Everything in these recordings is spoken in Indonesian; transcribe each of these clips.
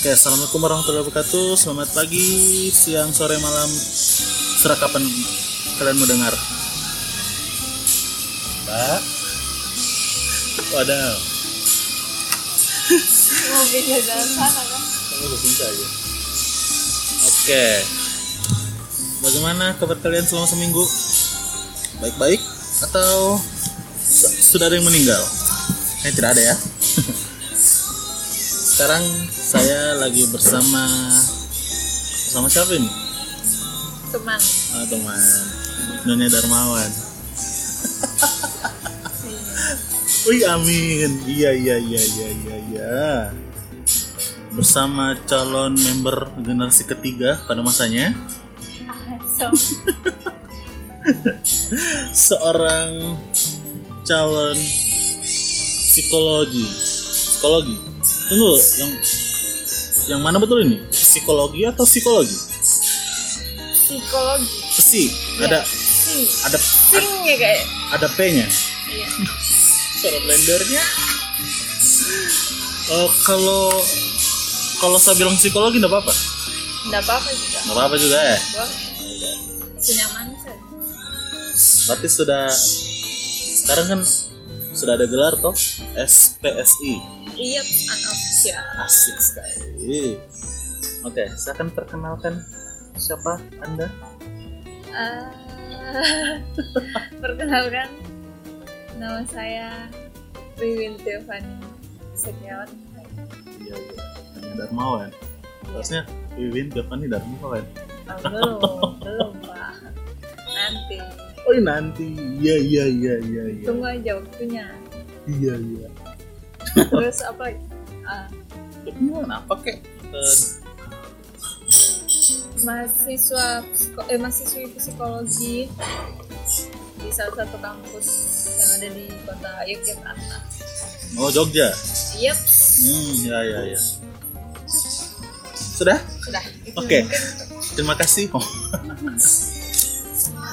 Oke, assalamualaikum warahmatullahi wabarakatuh. Selamat pagi, siang, sore, malam, serah kapan kalian mendengar. Mbak, waduh, mobilnya jalan sana kan kamu udah aja. Oke, bagaimana kabar kalian selama seminggu? Baik-baik atau su- sudah ada yang meninggal? Eh, tidak ada ya. Sekarang saya lagi bersama bersama siapa ini? teman Ah, teman Nonya Darmawan. Wih amin. Iya iya iya iya iya iya. Bersama calon member generasi ketiga pada masanya, seorang calon psikologi. Psikologi. Tunggu, yang yang mana betul ini? Psikologi atau psikologi? psikologi Psi. Ada sing ada sing ya kayak ada P-nya. iya Suara blendernya. Oh, kalau kalau saya bilang psikologi enggak apa-apa. nggak apa apa juga Enggak apa-apa juga ya. Boleh. senyaman saja Berarti sudah sekarang kan sudah ada gelar toh SPSI. Iya unofficial Asik sekali. Oke, saya akan perkenalkan siapa Anda? Eh, perkenalkan nama saya Wiwin Tiffany Setiawan Iya, iya. Hanya Darmawan. Harusnya Wiwin Devani Darmawan. oh, belum belum pak nanti Oh, iya, nanti. Iya, iya, iya, iya, iya. tunggu aja waktunya Iya, iya. Terus apa Gimana? Apa kek? Mahasiswa psiko- eh, mahasiswi psikologi di salah satu kampus yang ada di kota Yogyakarta. Oh, Jogja. Yep, Hmm, ya, ya, ya. Sudah? sudah. Oke. mungkin Terima kasih. Oh,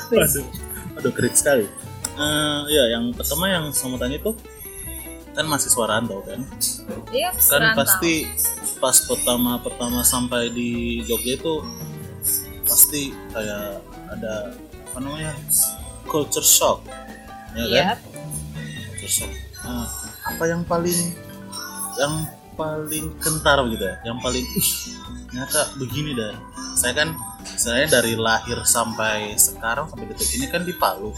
aduh, aduh keren sekali. Eh, ya, yang pertama yang saya mau tanya itu kan mahasiswa rantau kan? Yep, Kan serantau. pasti pas pertama pertama sampai di Jogja itu pasti kayak ada apa namanya culture shock, ya kan? Yep. Culture shock. Nah, apa yang paling yang paling kentar gitu ya? Yang paling ternyata begini dah. Saya kan saya dari lahir sampai sekarang sampai detik ini kan di Palu.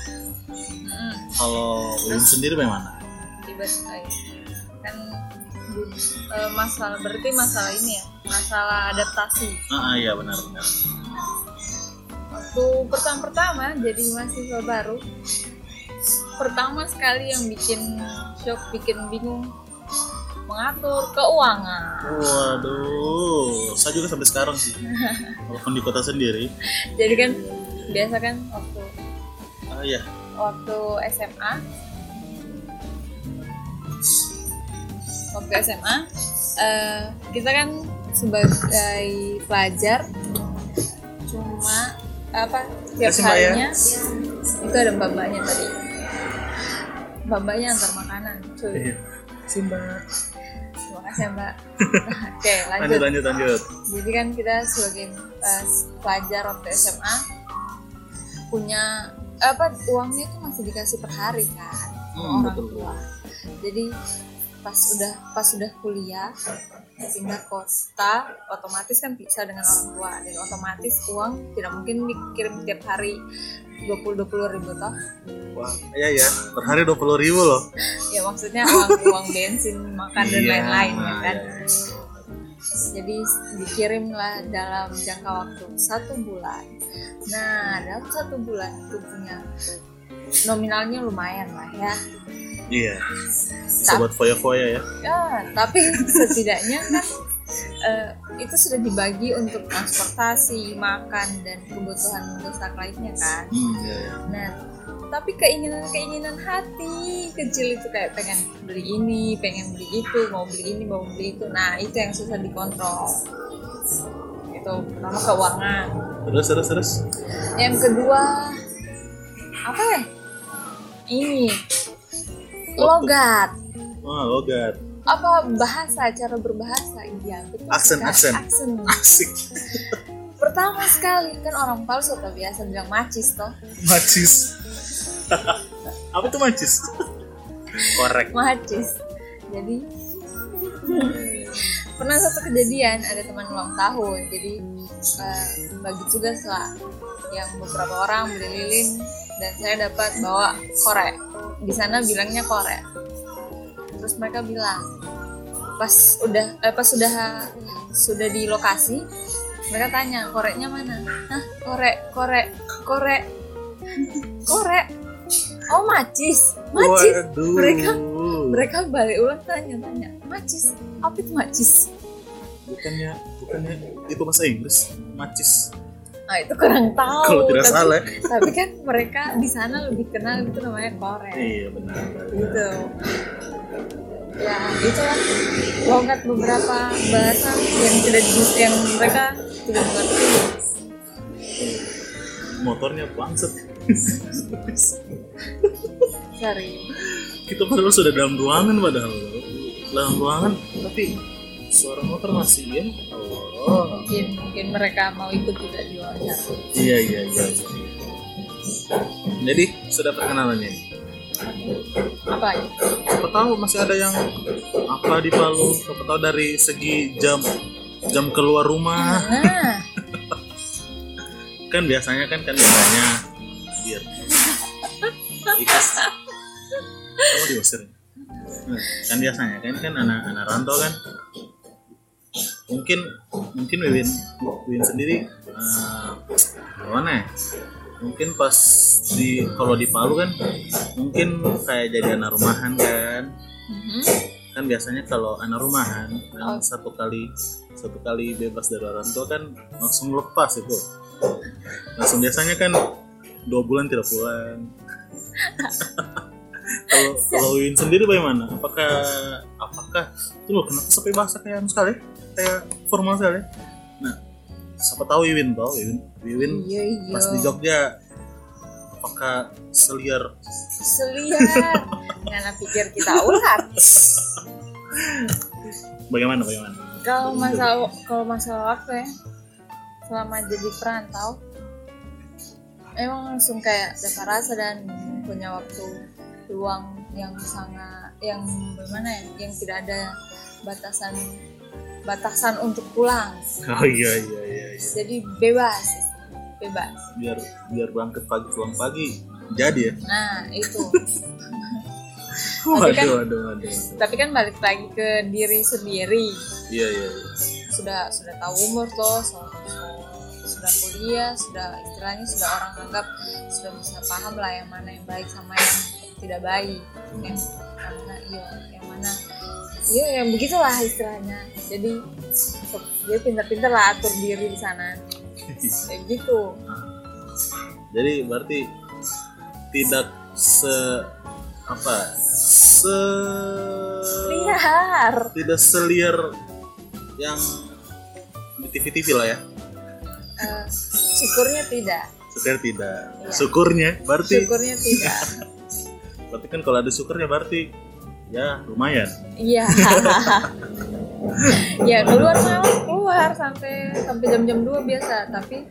Mm, Kalau Win sendiri bagaimana? Tiba-tiba kan eh, masalah berarti masalah ini ya, masalah adaptasi. Ah iya benar benar. Waktu pertama-pertama jadi mahasiswa baru, pertama sekali yang bikin shock, bikin bingung mengatur keuangan. Waduh, saya juga sampai sekarang sih. Walaupun di kota sendiri. Jadi kan biasa kan waktu Ah iya. waktu SMA waktu SMA eh, kita kan sebagai pelajar cuma apa tiap Mbak, ya. harinya itu ada mbak-mbaknya tadi mbak-mbaknya antar makanan cuy Iya. Simba. terima kasih ya mbak oke Lanjut lanjut lanjut lanjut. jadi kan kita sebagai eh, pelajar waktu SMA punya apa uangnya itu masih dikasih per hari kan Hmm, orang betul. tua jadi pas udah pas udah kuliah pindah kota otomatis kan bisa dengan orang tua dan otomatis uang tidak mungkin dikirim tiap hari 20 20 ribu toh Wah, iya ya. Per hari dua puluh ribu loh. ya maksudnya uang uang bensin makan dan Iya, lain-lain ya nah, kan iya. jadi dikirimlah dalam jangka waktu satu bulan nah dalam satu bulan itu punya nominalnya lumayan lah ya Iya. Bisa buat foya-foya ya. ya tapi setidaknya kan eh, itu sudah dibagi untuk transportasi makan dan kebutuhan mendesak lainnya kan Hmm, iya, iya. nah tapi keinginan-keinginan hati kecil itu kayak pengen beli ini, pengen beli itu, mau beli ini, mau beli itu. Nah, itu yang susah dikontrol. Itu pertama keuangan. Terus terus terus. Yang kedua apa ya? Ini logat. Wah, logat. apa bahasa cara berbahasa betul Aksen, aksen. aksen. Asik. Pertama sekali kan orang palsu tak biasa bilang macis toh? Macis apa tuh macis korek. Macis jadi pernah satu kejadian ada teman ulang tahun. Jadi eh, bagi tugas lah yang beberapa orang beli lilin dan saya dapat bawa korek di sana bilangnya korek terus mereka bilang pas udah eh, pas sudah sudah di lokasi mereka tanya koreknya mana? Hah, korek korek korek korek oh macis macis. Waduh. mereka mereka balik ulang tanya tanya macis apa itu macis? Bukannya bukannya itu bahasa Inggris? Macis nah itu kurang tahu kalau tidak tapi, salah. tapi kan mereka di sana lebih kenal itu namanya korek iya benar gitu. Ya itu lah logat beberapa bahasa yang tidak yang mereka tidak mengerti motornya bangset sorry. Kita padahal sudah dalam ruangan padahal. Dalam ruangan tapi suara motor masih ya? Allah mungkin mungkin mereka mau ikut juga di wawancara. Iya iya iya jadi sudah perkenalan ini? Apa ya siapa tahu masih ada yang apa di Palu? Siapa tahu dari segi jam jam keluar rumah. Nah. Kan biasanya kan kan biasanya biar ikas kamu diusir. Nah, kan biasanya kan kan anak-anak rantau kan mungkin mungkin Wiwin Wiwin sendiri eh, gimana ya? Mungkin pas di kalau di Palu kan mungkin kayak jadi anak rumahan kan? Mhm. kan biasanya kalau anak rumahan Oh. kan satu kali satu kali bebas dari orang tua kan langsung lepas itu. Langsung biasanya kan dua bulan tidak pulang kalau kalau Win sendiri bagaimana? Apakah apakah itu loh kenapa sampai bahasa kayak anu sekali kayak formal sekali nah siapa tahu Wiwin tahu Wiwin. Wiwin iya iya. pas di Jogja apakah seliar? Seliar. Karena pikir kita ular bagaimana bagaimana? Kalau masalah kalau masalah waktu ya selama jadi perantau emang langsung kayak dapat rasa dan punya waktu luang yang sangat yang bagaimana ya yang tidak ada batasan batasan untuk pulang. Oh iya iya iya, iya. jadi bebas bebas. Biar biar berangkat pagi pulang pagi. Jadi ya? Nah itu. Waduh kan- waduh waduh, waduh. tapi kan balik lagi ke diri sendiri. Iya iya iya. sudah sudah tahu umur toh so, so- sudah kuliah sudah istilahnya sudah orang anggap sudah bisa paham lah yang mana yang baik sama yang tidak baik yang mana iya yang iya yang begitulah istilahnya. Jadi dia pintar-pintar lah atur diri di sana. Kayak gitu. Jadi berarti tidak se apa se liar. tidak seliar yang di TV TV lah ya? Eh, syukurnya tidak. Syukur tidak. Iya. syukurnya berarti. Syukurnya tidak. Berarti kan kalau ada syukurnya berarti ya lumayan Iya. ya keluar malam keluar sampai sampai jam-jam 2 biasa, tapi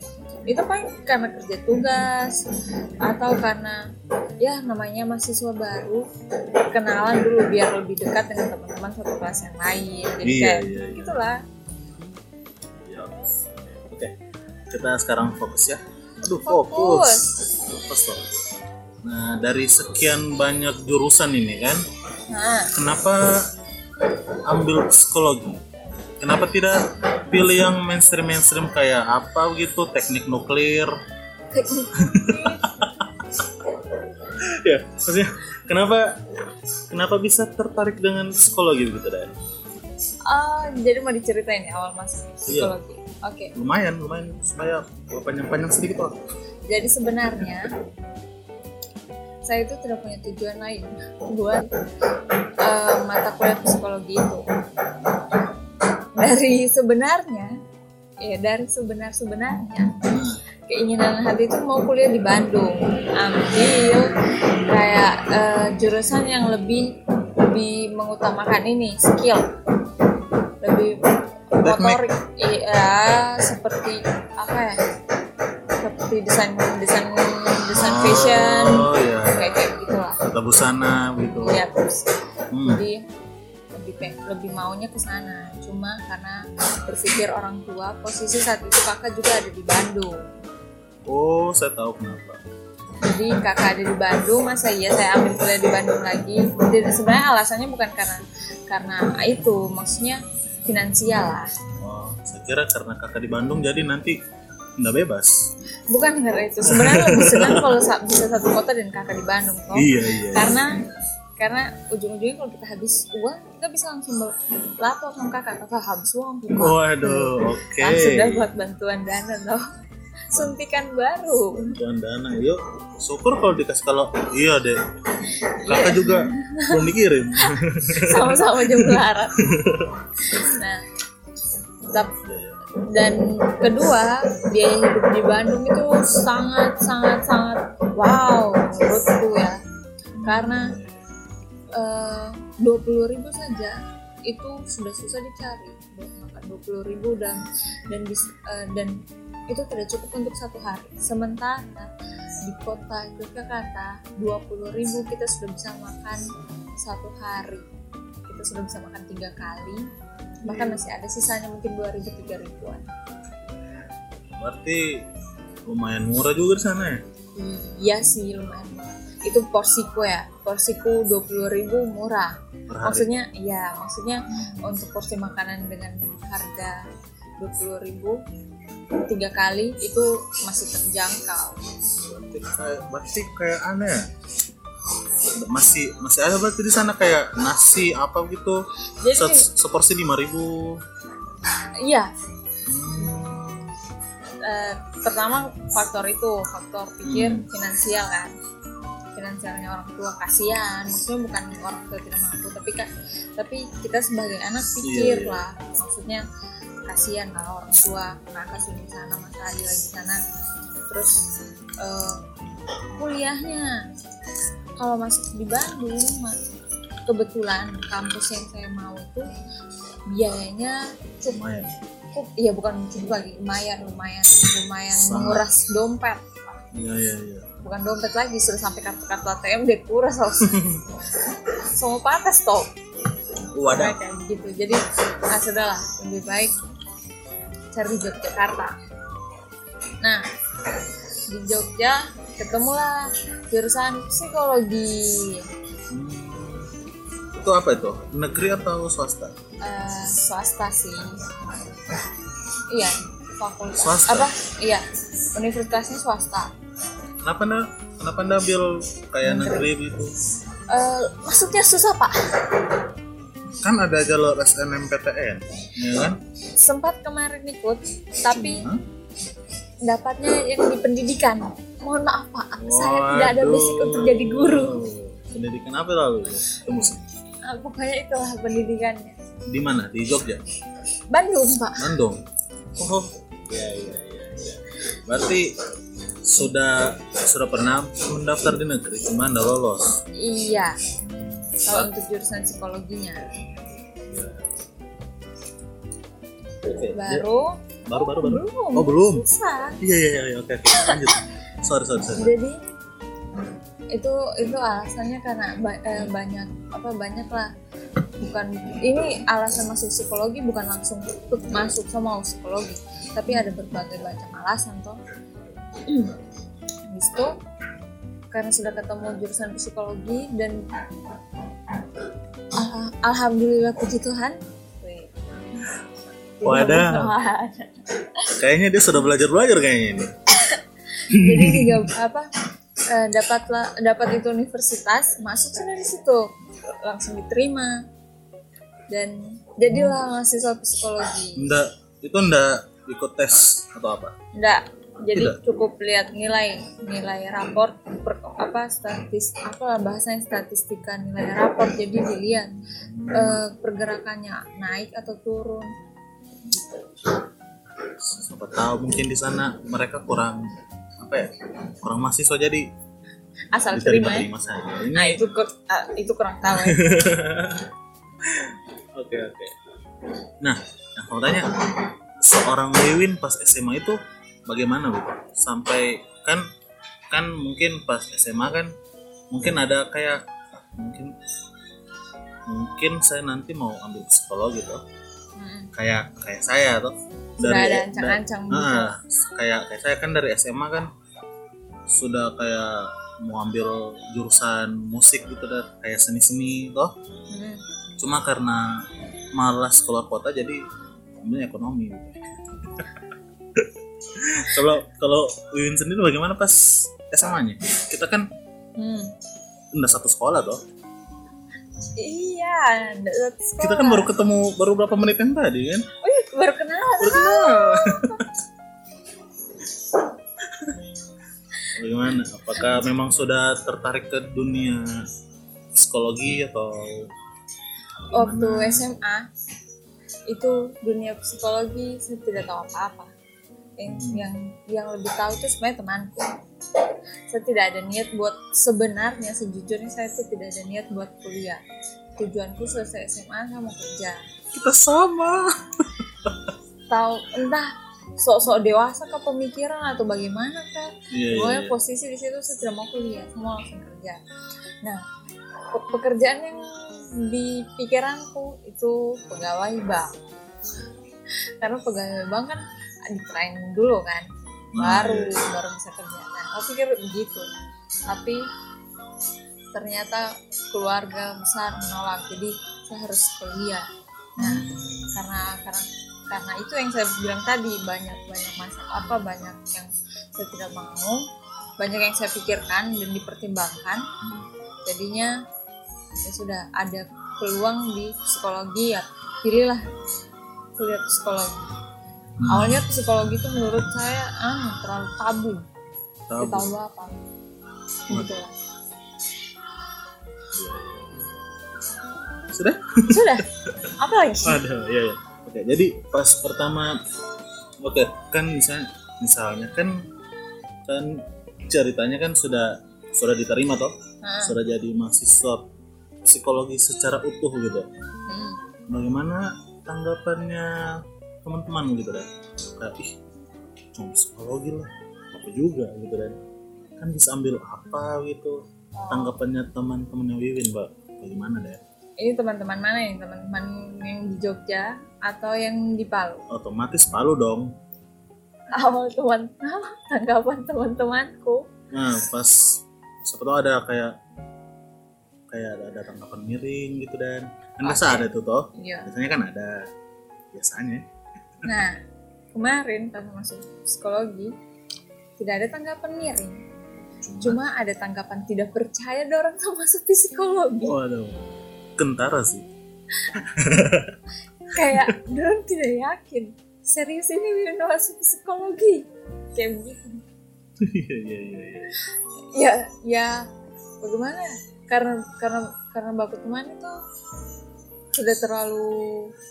itu paling karena kerja tugas atau karena ya namanya mahasiswa baru kenalan dulu biar lebih dekat dengan teman-teman satu kelas yang lain. Jadi Iya, kayak iya, iya. gitulah. Ya. Oke, kita sekarang fokus ya. Aduh, Fokus. fokus. Fokus loh. Nah, dari sekian banyak jurusan ini kan, Nah, kenapa ambil psikologi? Kenapa tidak pilih yang mainstream-mainstream kayak apa gitu, teknik nuklir? ya, maksudnya kenapa kenapa bisa tertarik dengan psikologi gitu deh? oh, jadi mau diceritain ya awal masuk psikologi. Oke. Lumayan, lumayan supaya panjang-panjang sedikit lah. Jadi sebenarnya saya itu tidak punya tujuan lain. Buat eh, mata kuliah psikologi itu. Dari sebenarnya, ya dari sebenar sebenarnya keinginan hati itu mau kuliah di Bandung, ambil kayak eh, jurusan yang lebih lebih lebih mengutamakan ini skill. Lebih motorik. Iya seperti apa ya? Seperti desain desain desain fashion. oh iya. Kayak kayak gitulah Kata busana gitu. Ya terus hmm. jadi lebih lebih maunya ke sana. Cuma karena berpikir orang tua posisi saat itu kakak juga ada di Bandung. Oh saya tahu kenapa. Jadi kakak ada di Bandung masa iya saya ambil kuliah di Bandung lagi? Jadi sebenarnya alasannya bukan karena karena itu maksudnya finansial lah. Oh saya kira karena kakak di Bandung jadi nanti nggak bebas. Bukan karena itu. Sebenarnya lebih senang kalau sa- bisa satu kota dan kakak di Bandung kok iya iya karena karena ujung-ujungnya kalau kita habis uang kita bisa langsung lapor sama kakak. Kakak habis uang buka. Waduh oke. Kan sudah buat bantuan dana loh suntikan baru. Bantuan dana. Yuk syukur kalau dikasih kalau iya deh. Kakak juga belum dikirim. Sama-sama jemlarat nah tap- dan kedua biaya hidup di Bandung itu sangat sangat sangat wow menurutku ya. Karena dua puluh ribu saja itu sudah susah dicari. Makan dua puluh ribu dan dan bis- eh, dan itu tidak cukup untuk satu hari. Sementara di kota Yogyakarta dua puluh ribu kita sudah bisa makan satu hari. Kita sudah bisa makan tiga kali bahkan masih ada sisanya mungkin dua ribu tiga ribuan. Berarti lumayan murah juga di sana ya? Iya sih lumayan murah. itu porsiku ya porsiku dua puluh ribu murah. Per hari? Maksudnya iya maksudnya untuk porsi makanan dengan harga dua puluh ribu tiga kali itu masih terjangkau. Berarti kayak berarti kayak aneh ya? Masih masih ada berarti di sana kayak nasi apa gitu? Jadi Se- seporsi lima ribu. Iya. Eh, pertama faktor itu faktor pikir Hmm. finansial kan. Finansialnya orang tua kasihan. Maksudnya bukan orang tua tidak mampu tapi kan tapi kita sebagai anak pikir Iya, iya. lah. Maksudnya kasihan lah orang tua kakak sini di sana mas Adi lagi di sana. Terus eh, kuliahnya kalau masuk di Bandung kebetulan kampus yang saya mau itu biayanya lumayan. cukup iya bukan cukup lagi lumayan lumayan lumayan Sangat. menguras dompet. Iya iya iya. Bukan dompet lagi sudah sampai kartu-kartu ATM dia kuras semua patah stop wadah. Kayak gitu. Jadi ah sudahlah lebih baik cari di Yogyakarta. Nah di Jogja ketemulah jurusan psikologi. Hmm. itu apa itu? Negeri atau swasta? Eh, swasta sih. Iya fakultas. Swasta? apa? Iya universitasnya swasta. Kenapa anda kenapa anda ambil kayak negeri gitu? Eh, maksudnya susah pak. Kan ada jalur SNMPTN ya kan? Sempat kemarin ikut tapi Cuma, dapatnya yang di pendidikan. Mohon maaf pak. Saya tidak ada waduh. basic untuk jadi guru. Pendidikan apa lalu? Musik Ah, pokoknya itulah pendidikannya. Di mana? Di Jogja? Bandung pak. Bandung. Oh ya ya ya, ya. berarti sudah sudah pernah mendaftar di negeri cuma anda lolos? Iya. Kalau untuk jurusan psikologinya. Oke, baru baru baru baru. Belum. Oh belum? Susah. Iya iya iya oke oke. Lanjut. Sorry sorry sorry jadi itu itu alasannya karena ba- eh, banyak apa banyak lah bukan ini alasan masuk psikologi bukan langsung masuk sama psikologi. Tapi ada berbagai macam alasan toh. Habis itu karena sudah ketemu jurusan psikologi dan al- alhamdulillah puji Tuhan Wadah. Kayaknya dia sudah belajar belajar kayaknya ini. Jadi tiga apa eh, dapatlah dapat itu universitas masuk sudah di situ. Langsung diterima. Dan jadilah mahasiswa psikologi. Ndak itu ndak ikut tes atau apa? Enggak jadi Tidak. cukup lihat nilai nilai raport per, apa statis apa bahasanya statistika nilai raport. Jadi dilihat eh, pergerakannya naik atau turun siapa tahu mungkin di sana mereka kurang apa ya kurang mahasiswa jadi asal terima ya. diterima saja Nah itu ah, itu kurang tahu ya. oke oke nah nah kalau tanya seorang Wiwin pas SMA itu bagaimana bu sampai kan kan mungkin pas SMA kan mungkin ada kayak mungkin mungkin saya nanti mau ambil psikologi tuh Hmm. kayak kayak saya tuh Sudah ada da- ancang-ancang gitu. Nah, kayak kayak saya kan dari SMA kan sudah kayak mau ambil jurusan musik gitu dah kayak seni-seni toh Hmm. cuma karena malas keluar kota jadi ambil ekonomi gitu. kalau kalau Wiwin sendiri bagaimana pas SMA-nya kita kan Hmm. udah satu sekolah toh Iya, satu kita kan baru ketemu baru berapa menit yang tadi kan? Oh iya, baru kenal. baru kenal. Bagaimana? Apakah memang sudah tertarik ke dunia psikologi atau Waktu SMA itu dunia psikologi saya tidak tahu apa-apa. Yang yang yang lebih tahu itu sebenarnya temanku. Saya tidak ada niat buat sebenarnya sejujurnya saya itu tidak ada niat buat kuliah. Tujuanku selesai SMA saya mau kerja. kita sama Tahu entah sok-sok dewasa ke pemikiran atau bagaimana kan? iya, Pokoknya iya. posisi di situ saya tidak mau kuliah, saya mau langsung kerja. Nah, pe- pekerjaan yang di pikiranku itu pegawai bank. Karena pegawai bank kan di training dulu kan, baru iya. baru bisa kerja. Nah, aku pikir begitu. Tapi ternyata keluarga besar menolak, jadi saya harus kuliah. Nah, karena karena karena itu yang saya bilang tadi banyak banyak masalah apa banyak yang saya tidak mau banyak yang saya pikirkan dan dipertimbangkan jadinya ya sudah ada peluang di psikologi ya pilihlah kuliah psikologi Hmm, awalnya psikologi itu menurut saya ah terlalu tabu. Tabu. apa gitu lah. Sudah? Sudah. Apa lagi? Ada iya ya oke jadi pas pertama oke kan misalnya misalnya kan kan ceritanya kan sudah sudah diterima toh? Nah, sudah jadi mahasiswa psikologi secara utuh gitu. Hmm. bagaimana tanggapannya teman-teman gitu kan ih cuma psikologi lah apa juga gitu kan kan bisa ambil apa gitu tanggapannya teman-temannya Wiwin mbak? Bagaimana deh ini teman-teman mana nih teman-teman yang di Jogja atau yang di Palu? Otomatis palu dong. Awal teman tanggapan teman-temanku. Nah pas siapa tahu ada kayak kayak ada, ada tanggapan miring gitu dan kan biasa Oke. ada tuh toh. Iya. Biasanya kan ada. Biasanya nah kemarin pas masuk psikologi tidak ada tanggapan miring. Cuma, cuma ada tanggapan tidak percaya ada orang yang masuk psikologi. Waduh kentara sih. Kayak dorong tidak yakin serius ini Wino masuk psikologi. Kayak begitu. Iya iya iya iya. ya ya bagaimana? Karena karena karena baku teman itu sudah terlalu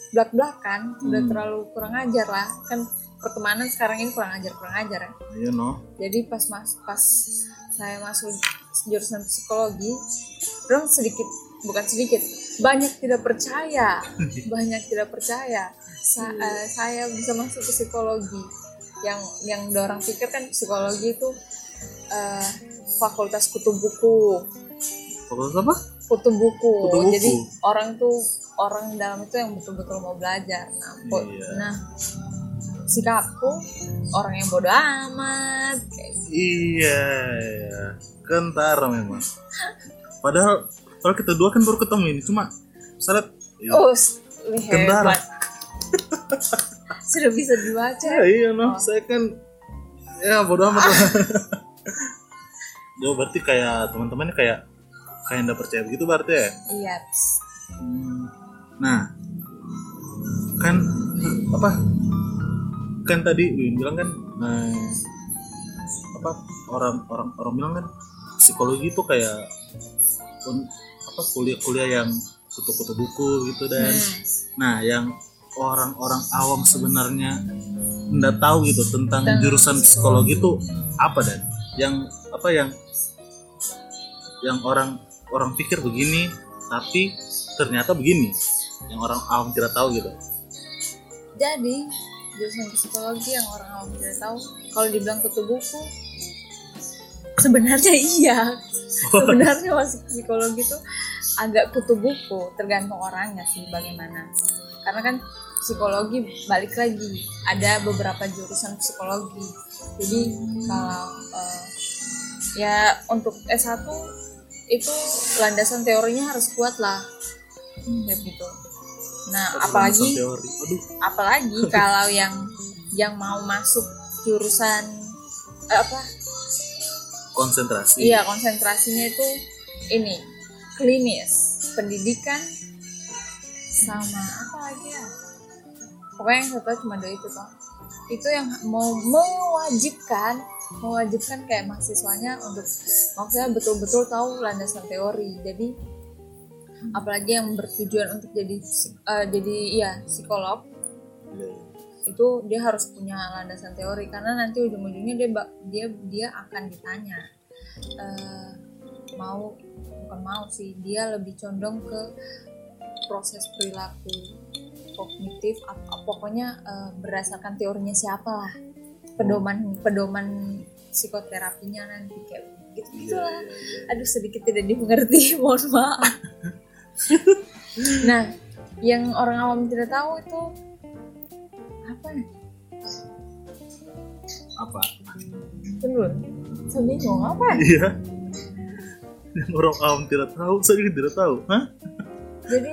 belak belakan sudah Hmm. terlalu kurang ajar lah kan pertemanan sekarang ini kurang ajar kurang ajar ya iya no jadi pas mas pas saya masuk jurusan psikologi orang sedikit bukan sedikit banyak tidak percaya banyak tidak percaya Sa- eh, saya bisa masuk ke psikologi yang yang orang pikir kan psikologi itu eh, fakultas kutu buku Fakultas apa? kutu buku. Kutu buku. jadi orang tuh orang dalam itu yang betul-betul mau belajar nah, Iya. nah sikapku orang yang bodoh amat kayak gitu. Iya, iya. Kentara memang. Padahal kalau kita dua kan baru ketemu ini, cuma seret. oh s- ini Kentara. sudah bisa dibaca Ya, iya no, Oh. saya kan ya bodoh amat lah. Dia berarti kayak teman-temannya kayak kayak nggak percaya begitu berarti ya. iya. Hmm. Nah, kan apa? Kan tadi Win bilang kan eh, apa orang orang orang bilang kan psikologi itu kayak apa kuliah-kuliah yang kutu-kutu buku gitu dan Hmm. nah yang orang-orang awam sebenarnya nggak tahu gitu tentang Tentang jurusan psikologi itu apa dan yang apa yang yang orang orang pikir begini tapi ternyata begini yang orang awam tidak tahu gitu. Jadi jurusan psikologi yang orang awam tidak tahu kalau dibilang kutu buku sebenarnya iya. Sebenarnya masuk psikologi itu agak kutu buku tergantung orangnya sih bagaimana. Karena kan psikologi balik lagi ada beberapa jurusan psikologi. Jadi kalau uh, ya untuk S1 itu landasan teorinya harus kuat lah. Kayak gitu nah apalagi apalagi kalau yang yang mau masuk jurusan eh, apa? Konsentrasi. Iya konsentrasinya itu ini klinis pendidikan sama apa lagi ya? Pokoknya yang satu cuma dua itu toh itu yang mau mewajibkan mewajibkan kayak mahasiswanya untuk maksudnya betul-betul tahu landasan teori. Jadi apalagi yang bertujuan untuk jadi uh, jadi ya psikolog Iya. itu dia harus punya landasan teori karena nanti ujung-ujungnya dia dia dia akan ditanya eh, mau bukan mau sih dia lebih condong ke proses perilaku kognitif pokoknya eh, berdasarkan teorinya siapa lah pedoman pedoman psikoterapinya nanti kayak gitu Iya, gitulah iya, iya. aduh sedikit tidak dimengerti mohon maaf nah yang orang awam tidak tahu itu apa? Apa? Tunggu, saya bingung apa? Ya? iya. Yang orang awam tidak tahu saya juga tidak tahu hah? Jadi,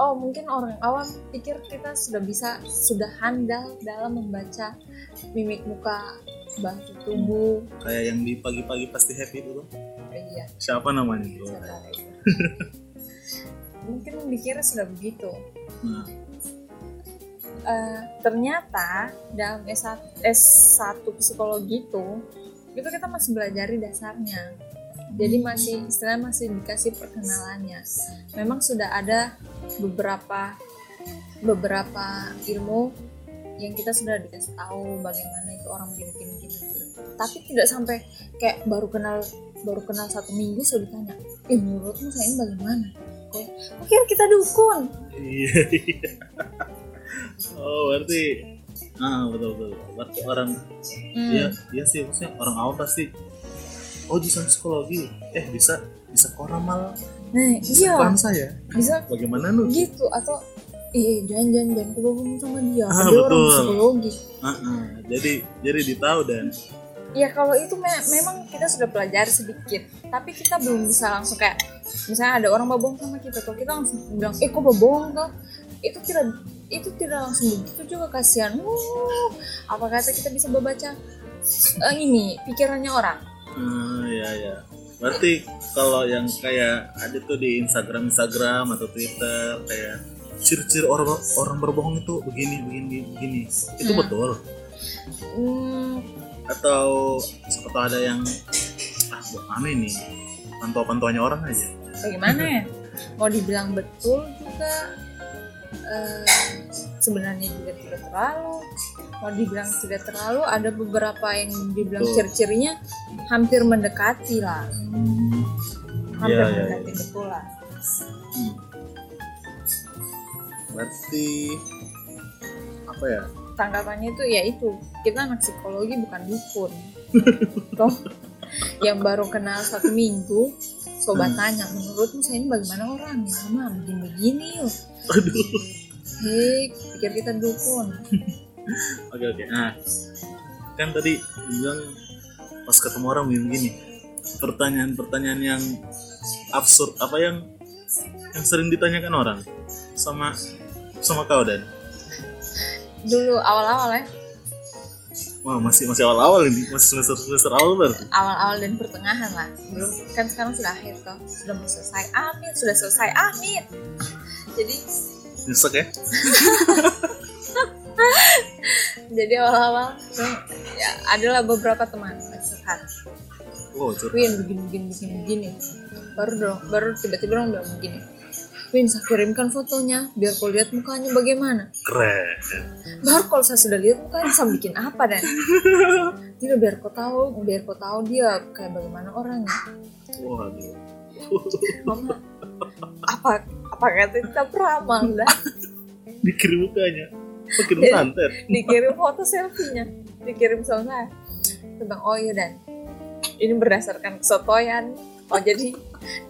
oh mungkin orang awam pikir kita sudah bisa, sudah handal dalam membaca mimik muka, bahasa tubuh. kayak yang di pagi-pagi pasti happy Eh, iya, siapa namanya itu. mungkin dikira sudah begitu. nah, Eh, ternyata dalam S1, S1 psikologi itu, itu kita masih belajari dasarnya. Jadi masih istilahnya masih dikasih perkenalannya. Memang sudah ada beberapa beberapa ilmu yang kita sudah dikasih tahu bagaimana itu orang begini begini. Tapi tidak sampai kayak baru kenal baru kenal satu minggu sudah ditanya, eh menurutmu saya ini bagaimana? Kok kira kita dukun? iya iya oh berarti ah betul betul berarti orang Hmm. Iya, iya sih maksudnya orang awam pasti oh jurusan psikologi eh bisa bisa koramal Nah, bisa iya. paham saya bisa bagaimana nu gitu atau eh jangan jangan jangan kebohongan sama dia Ah, dia orang betul. psikologi Ah, ah. jadi jadi ditahu dan ya kalau itu me- memang kita sudah pelajari sedikit tapi kita belum bisa langsung kayak misalnya ada orang bohong sama kita tuh kita langsung bilang eh kok bohong tuh itu tidak itu tidak langsung begitu juga kasihan. Uh, apa kata kita bisa membaca eh, ini pikirannya orang. Ah, ya ya berarti kalau yang kayak ada tuh di Instagram Instagram atau Twitter kayak ciri-ciri orang orang berbohong itu begini begini begini. Itu Hmm. betul? Hmm, atau tahu ada yang ah buat aneh nih pantau-pantauannya orang aja. Bagaimana ya? Mau dibilang betul juga eh, sebenarnya juga tidak terlalu. Mau dibilang tidak terlalu ada beberapa yang dibilang ciri-cirinya hampir mendekati lah. Hampir Iya, iya, mendekati betul lah. Hmm. berarti apa ya tanggapannya itu ya itu kita anak psikologi bukan dukun. Toh yang baru kenal satu minggu sobat Hmm. tanya menurutmu saya ini bagaimana orangnya mah begini-begini yuk. Aduh. Hei pikir kita dukun. Oke oke. Nah, kan tadi bilang pas ketemu orang begini gini. Pertanyaan-pertanyaan yang absurd apa yang yang sering ditanyakan orang? Sama sama kau dan dulu awal-awal ya. Wah masih masih awal-awal ini. Masih semester semester awal berarti awal-awal dan pertengahan lah. Belum kan sekarang sudah akhir toh. Sudah mau selesai. Amin sudah selesai. Amin. Jadi nyesek ya? Jadi awal-awal tuh, ya adalah beberapa teman sehat wow curhat Win begini begini begini begini. Baru dong baru tiba-tiba bilang begini Win saya kirimkan fotonya biar kau lihat mukanya bagaimana. Keren. Baru kalau saya sudah lihat mukanya saya bikin apa dan? Tidak biar kau tahu biar kau tahu dia kayak bagaimana orangnya. Waduh. Mama, apa apa kata kita peramal dah dikirim mukanya? Kirim Jadi- santet? Dikirim foto selfie-nya. Dikirim sama saya. Tentang oh iya dan. Ini berdasarkan kesotoyan. Oh jadi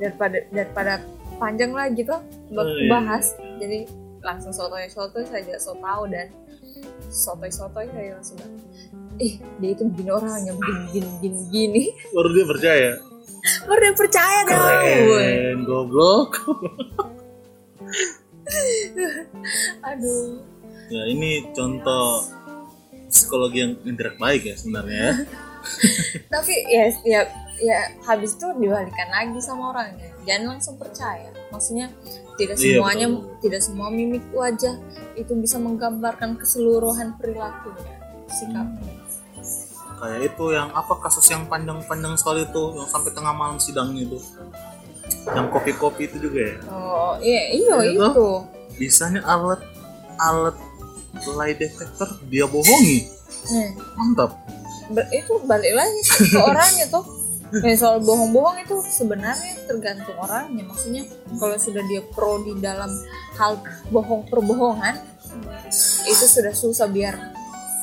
daripada daripada panjang lagi tuh buat Oh, iya. bahas. Jadi langsung sotoy sotoy saja so tahu dan sotoy sotoy saya langsung bilang, eh dia itu begini orangnya begini begini begini begini baru dia percaya. Baru dia percaya dong. Keren goblok. Aduh. Ya ini contoh psikologi yang indirect baik ya sebenarnya ya tapi ya ya ya habis itu dibalikan lagi sama orangnya. Jangan langsung percaya. Maksudnya tidak Iya, semuanya betul. tidak semua mimik wajah itu bisa menggambarkan keseluruhan perilakunya sikapnya. Kayak itu yang apa kasus yang panjang-panjang sekali itu yang sampai tengah malam sidang itu. Yang kopi-kopi itu juga ya? Oh iya iya Iya, itu. Bisanya alat alat lie detector dia bohongi. Nah, mantap itu balik lagi ke orangnya tuh. Ya, soal bohong-bohong itu sebenarnya tergantung orangnya. Maksudnya kalau sudah dia pro di dalam hal bohong perbohongan itu sudah susah biar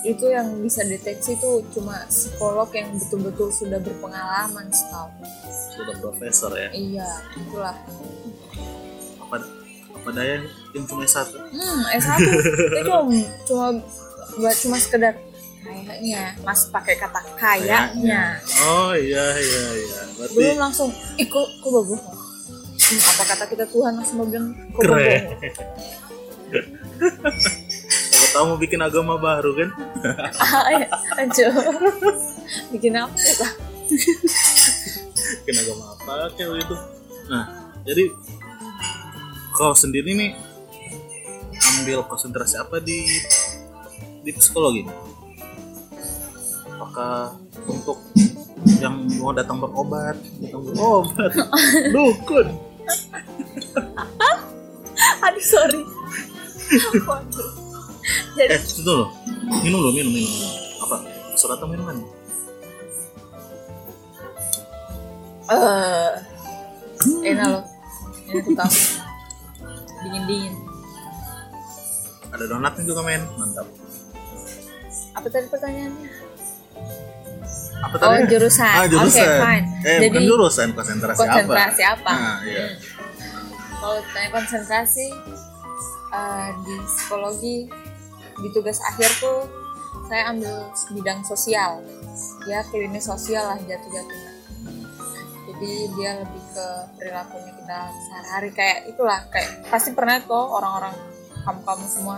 itu yang bisa deteksi itu cuma psikolog yang betul-betul sudah berpengalaman setahu. Sudah profesor ya? Iya itulah. Apa apa daya yang cuma satu? Hmm S1 itu cuma buat cuma sekedar kayaknya. Mas pakai kata kayaknya. Oh iya iya iya. Berarti belum langsung kok kok bohong Hmm, apa kata kita Tuhan langsung bilang kok keren. Siapa tahu mau bikin agama baru kan? Ayo aja bikin apa lah? Bikin agama apa kayak gitu nah jadi kau sendiri nih ambil konsentrasi apa di di psikologi apakah untuk yang mau datang berobat datang berobat. Dukun aduh sorry. Waduh. jadi eh itu loh. Minum loh minum minum. Apa? Surat atau minuman? Eh enak loh. Ini tahu dingin dingin. Ada donatnya juga men. Mantap. Apa tadi pertanyaannya apa oh tadi jurusan. Ah oke jurusan. fine. Eh jadi bukan jurusan konsentrasi, konsentrasi apa? Apa, nah iya. Hmm. kalau ditanya konsentrasi eh, di psikologi di tugas akhir tuh saya ambil bidang sosial. Ya klinis sosial lah jatuh-jatuhnya. Jadi dia lebih ke perilakunya kita sehari-hari. Kayak itulah kayak pasti pernah tuh orang-orang kamu-kamu semua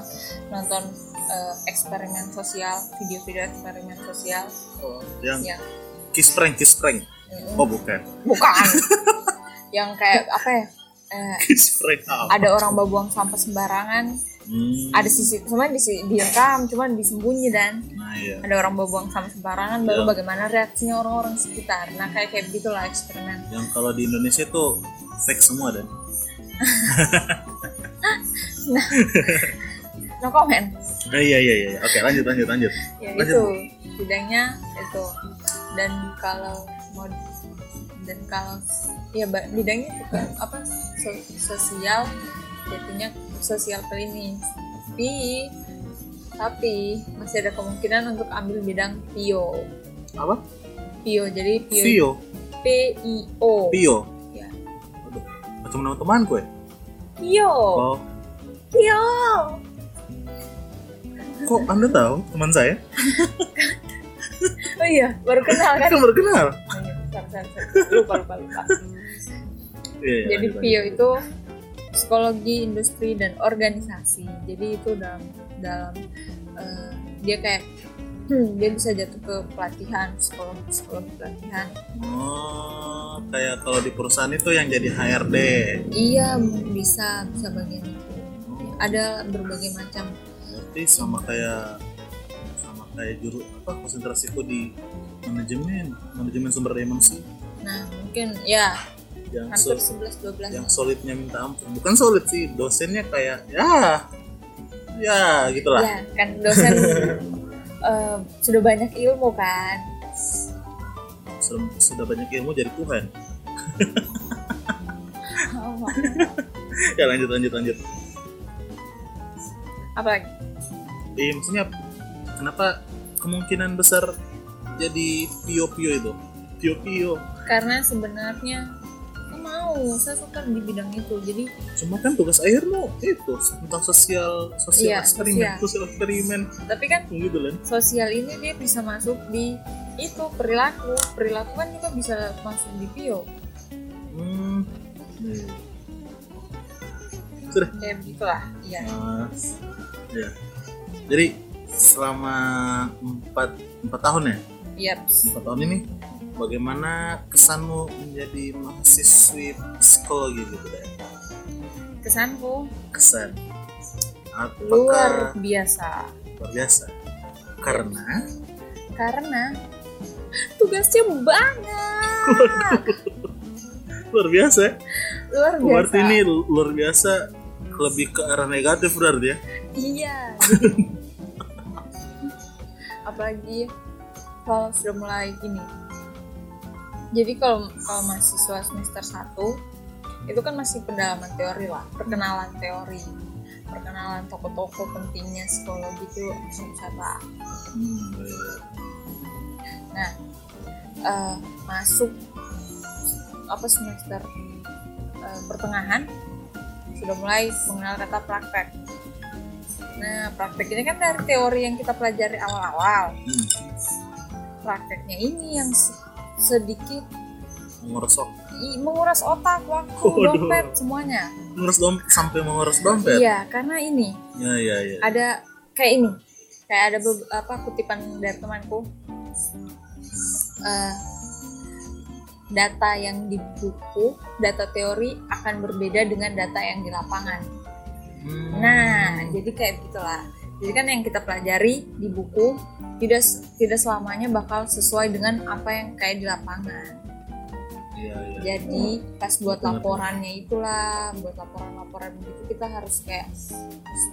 nonton eh, eksperimen sosial video-video eksperimen sosial. Oh, yang yang kiss prank kiss prank. Mm, oh bukan. Bukan. Yang kayak apa ya eh, kiss prank apa? ada orang bawa buang sampah sembarangan. Hmm, ada sisi cuman di direkam cuman disembunyi dan. Nah iya. Ada orang bawa buang sampah sembarangan baru Iya. bagaimana reaksinya orang-orang sekitar. Nah kayak kayak begitulah eksperimen. Yang kalau di Indonesia tuh fake semua dan no comment. Nah, iya iya iya oke lanjut lanjut lanjut. Ya Lanjut, itu. Bidangnya itu. Dan kalau mau dan kalau ya bidangnya juga apa so- sosial jatuhnya sosial klinis. Tapi tapi masih ada kemungkinan untuk ambil bidang pio apa? Pio jadi pio Vio P I O? Pio Ya. Aduh, macam nama temanku ya pio oh pio kok anda tahu? Teman saya? Oh iya baru kenal kan? Kan baru kenal? Iya, lupa lupa lupa. Iya, iya, jadi lanjut, PIO lanjut. itu psikologi industri dan organisasi. Jadi itu dalam dalam eh, dia kayak hmm, dia bisa jatuh ke pelatihan psikologi psikologi pelatihan. Oh kayak kalau di perusahaan itu yang jadi HRD iya bisa bisa bagian itu. Ada berbagai macam. Berarti sama kayak sama kayak juru apa konsentrasiku di manajemen manajemen sumber daya manusia. Nah mungkin ya yang hampir su- 11 12 yang solidnya minta ampun. Bukan solid sih dosennya kayak ya ya gitulah ya kan dosen eh, sudah banyak ilmu kan? Sudah, sudah banyak ilmu jadi Tuhan. Ya lanjut lanjut lanjut. Apa lagi? Iya maksudnya kenapa kemungkinan besar jadi pio pio itu? Pio pio. Karena sebenarnya mau saya suka di bidang itu jadi cuma kan tugas akhirmu itu tentang sosial sosial Iya, eksperimen sosial. sosial eksperimen. Tapi kan gitu kan sosial ini dia bisa masuk di itu perilaku. Perilaku kan juga bisa masuk di bio. Hmm. Hmm. sudah. Kayak begitulah iya. Mas. ya jadi selama empat empat tahun ya? Iya empat tahun ini bagaimana kesanmu menjadi mahasiswi psikologi gitu deh kesanku? Kesan. Apakah luar biasa. Luar biasa? Karena? Karena tugasnya banyak. Luar biasa ya? luar biasa berarti ini luar biasa lebih ke arah negatif berarti ya? Iya. Apalagi kalau sudah mulai gini jadi kalau kalau mahasiswa semester 1 itu kan masih pendalaman teori lah perkenalan teori. Perkenalan tokoh-tokoh pentingnya psikologi itu wisata nah eh, masuk apa semester eh, pertengahan sudah mulai mengenal kata praktek. Nah praktek ini kan dari teori yang kita pelajari awal-awal. Hmm. prakteknya ini yang sedikit mengurus i- menguras otak waktu Waduh. dompet semuanya. Mengurus dompet sampai mengurus dompet? Iya karena ini. Ya ya ya. Ada kayak ini kayak ada beberapa kutipan dari temanku. Eh, data yang di buku data teori akan berbeda dengan data yang di lapangan. Hmm. nah jadi kayak begitulah jadi kan yang kita pelajari di buku tidak tidak selamanya bakal sesuai dengan apa yang kayak di lapangan. Iya, iya. jadi pas buat laporannya itulah buat laporan-laporan begitu kita harus kayak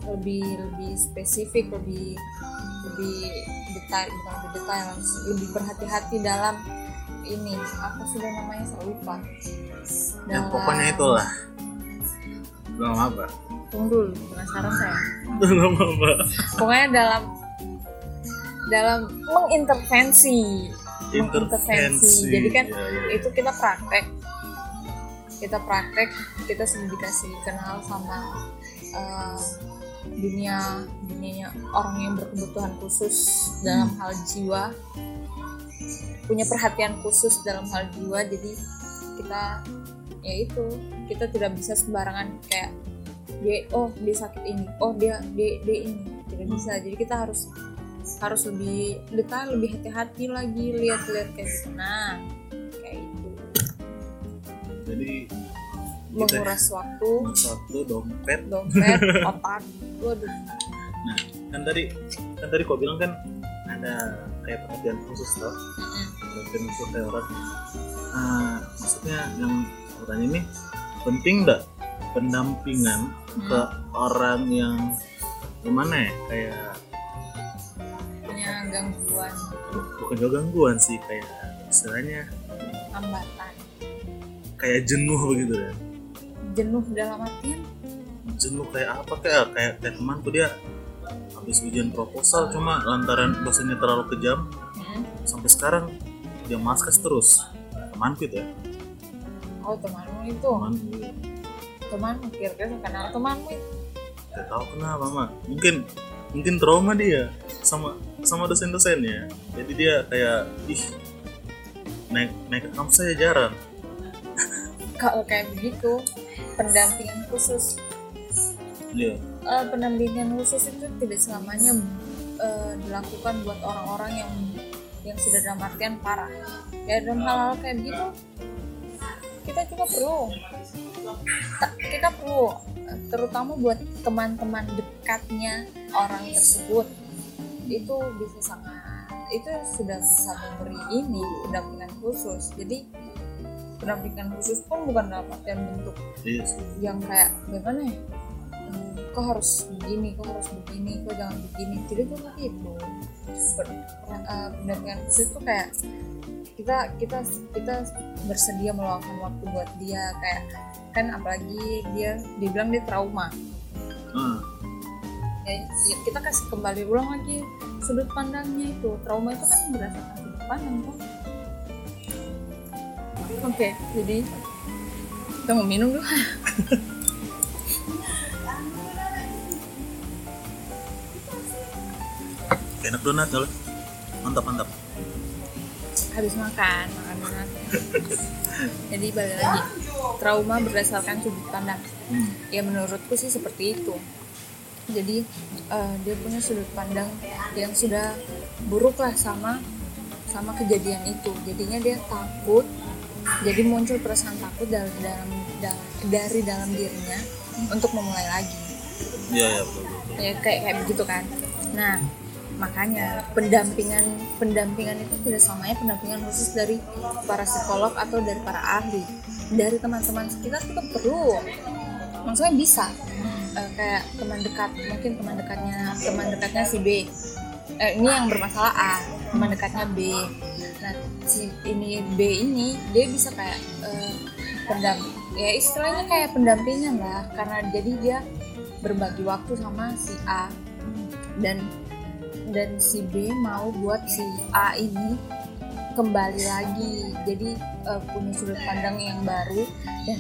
lebih lebih spesifik lebih lebih detail bukan lebih detail lebih berhati-hati dalam ini apa sudah namanya saya lupa Dalam- pokoknya itulah. Belum apa tunggu dulu penasaran saya. Apa pokoknya dalam dalam mengintervensi mengintervensi. Jadi kan ya, ya. itu kita praktek. Kita praktek kita sudah dikasih kenal sama eh, dunia dunianya orang yang berkebutuhan khusus dalam hal jiwa. Punya perhatian khusus dalam hal jiwa jadi kita ya itu kita tidak bisa sembarangan kayak dia oh dia sakit ini oh dia dia, dia ini. Tidak bisa jadi kita harus harus lebih detail lebih hati-hati lagi lihat-lihat kayak gitu nah kayak itu jadi menguras waktu. satu dompet. Dompet otak. Waduh. Kan tadi kan tadi kau bilang kan ada kayak perhatian khusus toh. Mm-mm. perhatian khusus kayak orang Ah, maksudnya yang aku tanya ini penting nggak pendampingan ke orang yang gimana ya kayak punya gangguan. Bukan juga gangguan sih kayak istilahnya hambatan. kayak jenuh begitu ya. Jenuh dalam artian? Jenuh kayak apa kayak kayak, kayak temanku dia habis ujian proposal cuma lantaran dosennya terlalu kejam Mm. sampai sekarang dia maskas terus. Temanku itu ya. Oh temanmu itu? Temanku temanmu kira-kira kenal temanmu itu tahu kenapa mak mungkin mungkin trauma dia sama sama dosen-dosennya jadi dia kayak ih naik naik ke kampus saya jarang. Kalau kayak begitu pendampingan khusus. Dia eh, pendampingan khusus itu tidak selamanya eh, dilakukan buat orang-orang yang yang sudah dalam artian parah. Ya dalam hal-hal kayak begitu kita juga perlu. Ta- kita perlu terutama buat teman-teman dekatnya orang tersebut. Itu bisa sangat itu sudah bisa memberi ini pendampingan khusus. Jadi pendampingan khusus pun bukan dalam artian bentuk iya sih. yang kayak gimana ya? Hmm, kok harus begini kok harus begini kok jangan begini. Tidak juga gitu Per- eh, pendampingan khusus itu kayak kita kita kita bersedia meluangkan waktu buat dia kayak kan apalagi dia dibilang dia trauma. Hmm. ya, ya kita kasih kembali ulang lagi sudut pandangnya itu. Trauma itu kan berdasarkan sudut pandang tuh oke jadi kita mau minum dulu enak donat loh mantap mantap. Habis makan makan donat. Jadi balik lagi. Trauma berdasarkan sudut pandang. Hmm. ya menurutku sih seperti itu. Jadi eh, dia punya sudut pandang yang sudah buruk lah sama sama kejadian itu. Jadinya dia takut. Jadi muncul perasaan takut dari dalam da- dari dalam dirinya untuk memulai lagi. Iya iya betul betul. Ya kayak kayak begitu kan. Nah makanya pendampingan pendampingan itu tidak selamanya pendampingan khusus dari para psikolog atau dari para ahli. Dari teman-teman kita kita perlu. Maksudnya bisa. Eh, kayak teman dekat mungkin teman dekatnya teman dekatnya si B. Eh, ini yang bermasalah A teman dekatnya B. Nah si ini B ini dia bisa kayak eh, pendam ya istilahnya kayak pendampingan lah. Karena jadi dia berbagi waktu sama si A. Dan dan si B mau buat si A ini kembali lagi. Jadi eh, punya sudut pandang yang baru dan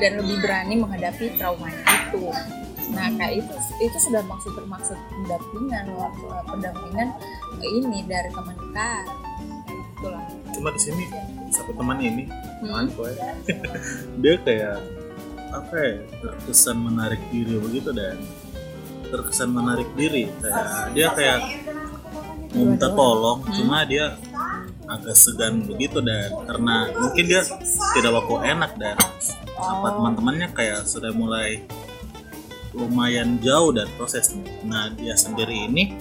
dan lebih berani menghadapi traumanya itu. Nah kayak itu itu sudah maksud termaksud pendampingan waktu eh, pendampingan ini dari teman dekat itulah. Cuma di sini satu teman ini Hmm. temanku ya dia kayak apa ya terkesan menarik diri begitu dan terkesan menarik diri. Kayak dia kayak mau minta tolong Hmm. cuma dia agak segan begitu dan karena mungkin dia tidak waktu enak dan apa Oh. teman-temannya kayak sudah mulai lumayan jauh dan prosesnya nah dia sendiri ini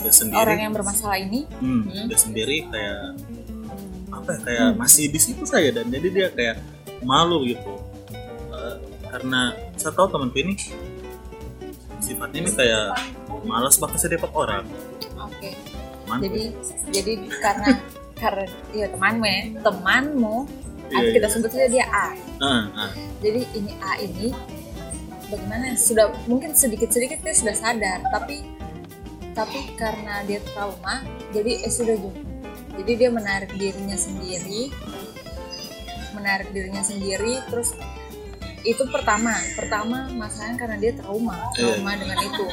dia sendiri orang yang bermasalah ini? Hmm, Hmm. dia sendiri kayak apa ya, kayak masih di situ saya dan. Jadi dia kayak malu gitu. Eh, karena saya tahu temanku ini sifatnya ini kayak malas bakal sedepet orang. Oke. Temanku jadi jadi karena karena ya temanmu ya temanmu atau kita iya. sebut saja dia A. Ah, ah. jadi ini A ini bagaimana? Sudah mungkin sedikit sedikit dia sudah sadar tapi tapi karena dia trauma jadi eh sudah juga jadi dia menarik dirinya sendiri menarik dirinya sendiri terus itu pertama. Pertama masalahnya karena dia trauma. Trauma dengan itu.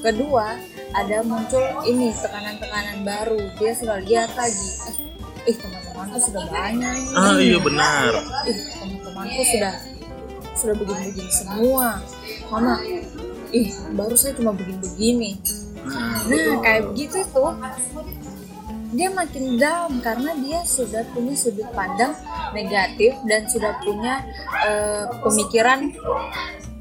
Kedua ada muncul ini tekanan-tekanan baru. Dia sudah lihat lagi. Eh, eh teman-temanku sudah banyak. Ah iya benar. Ih teman-temanku sudah sudah begini-begini semua. Mama ih baru saya cuma begini-begini. Ah, nah kayak begitu tuh dia makin down karena dia sudah punya sudut pandang negatif dan sudah punya eh, pemikiran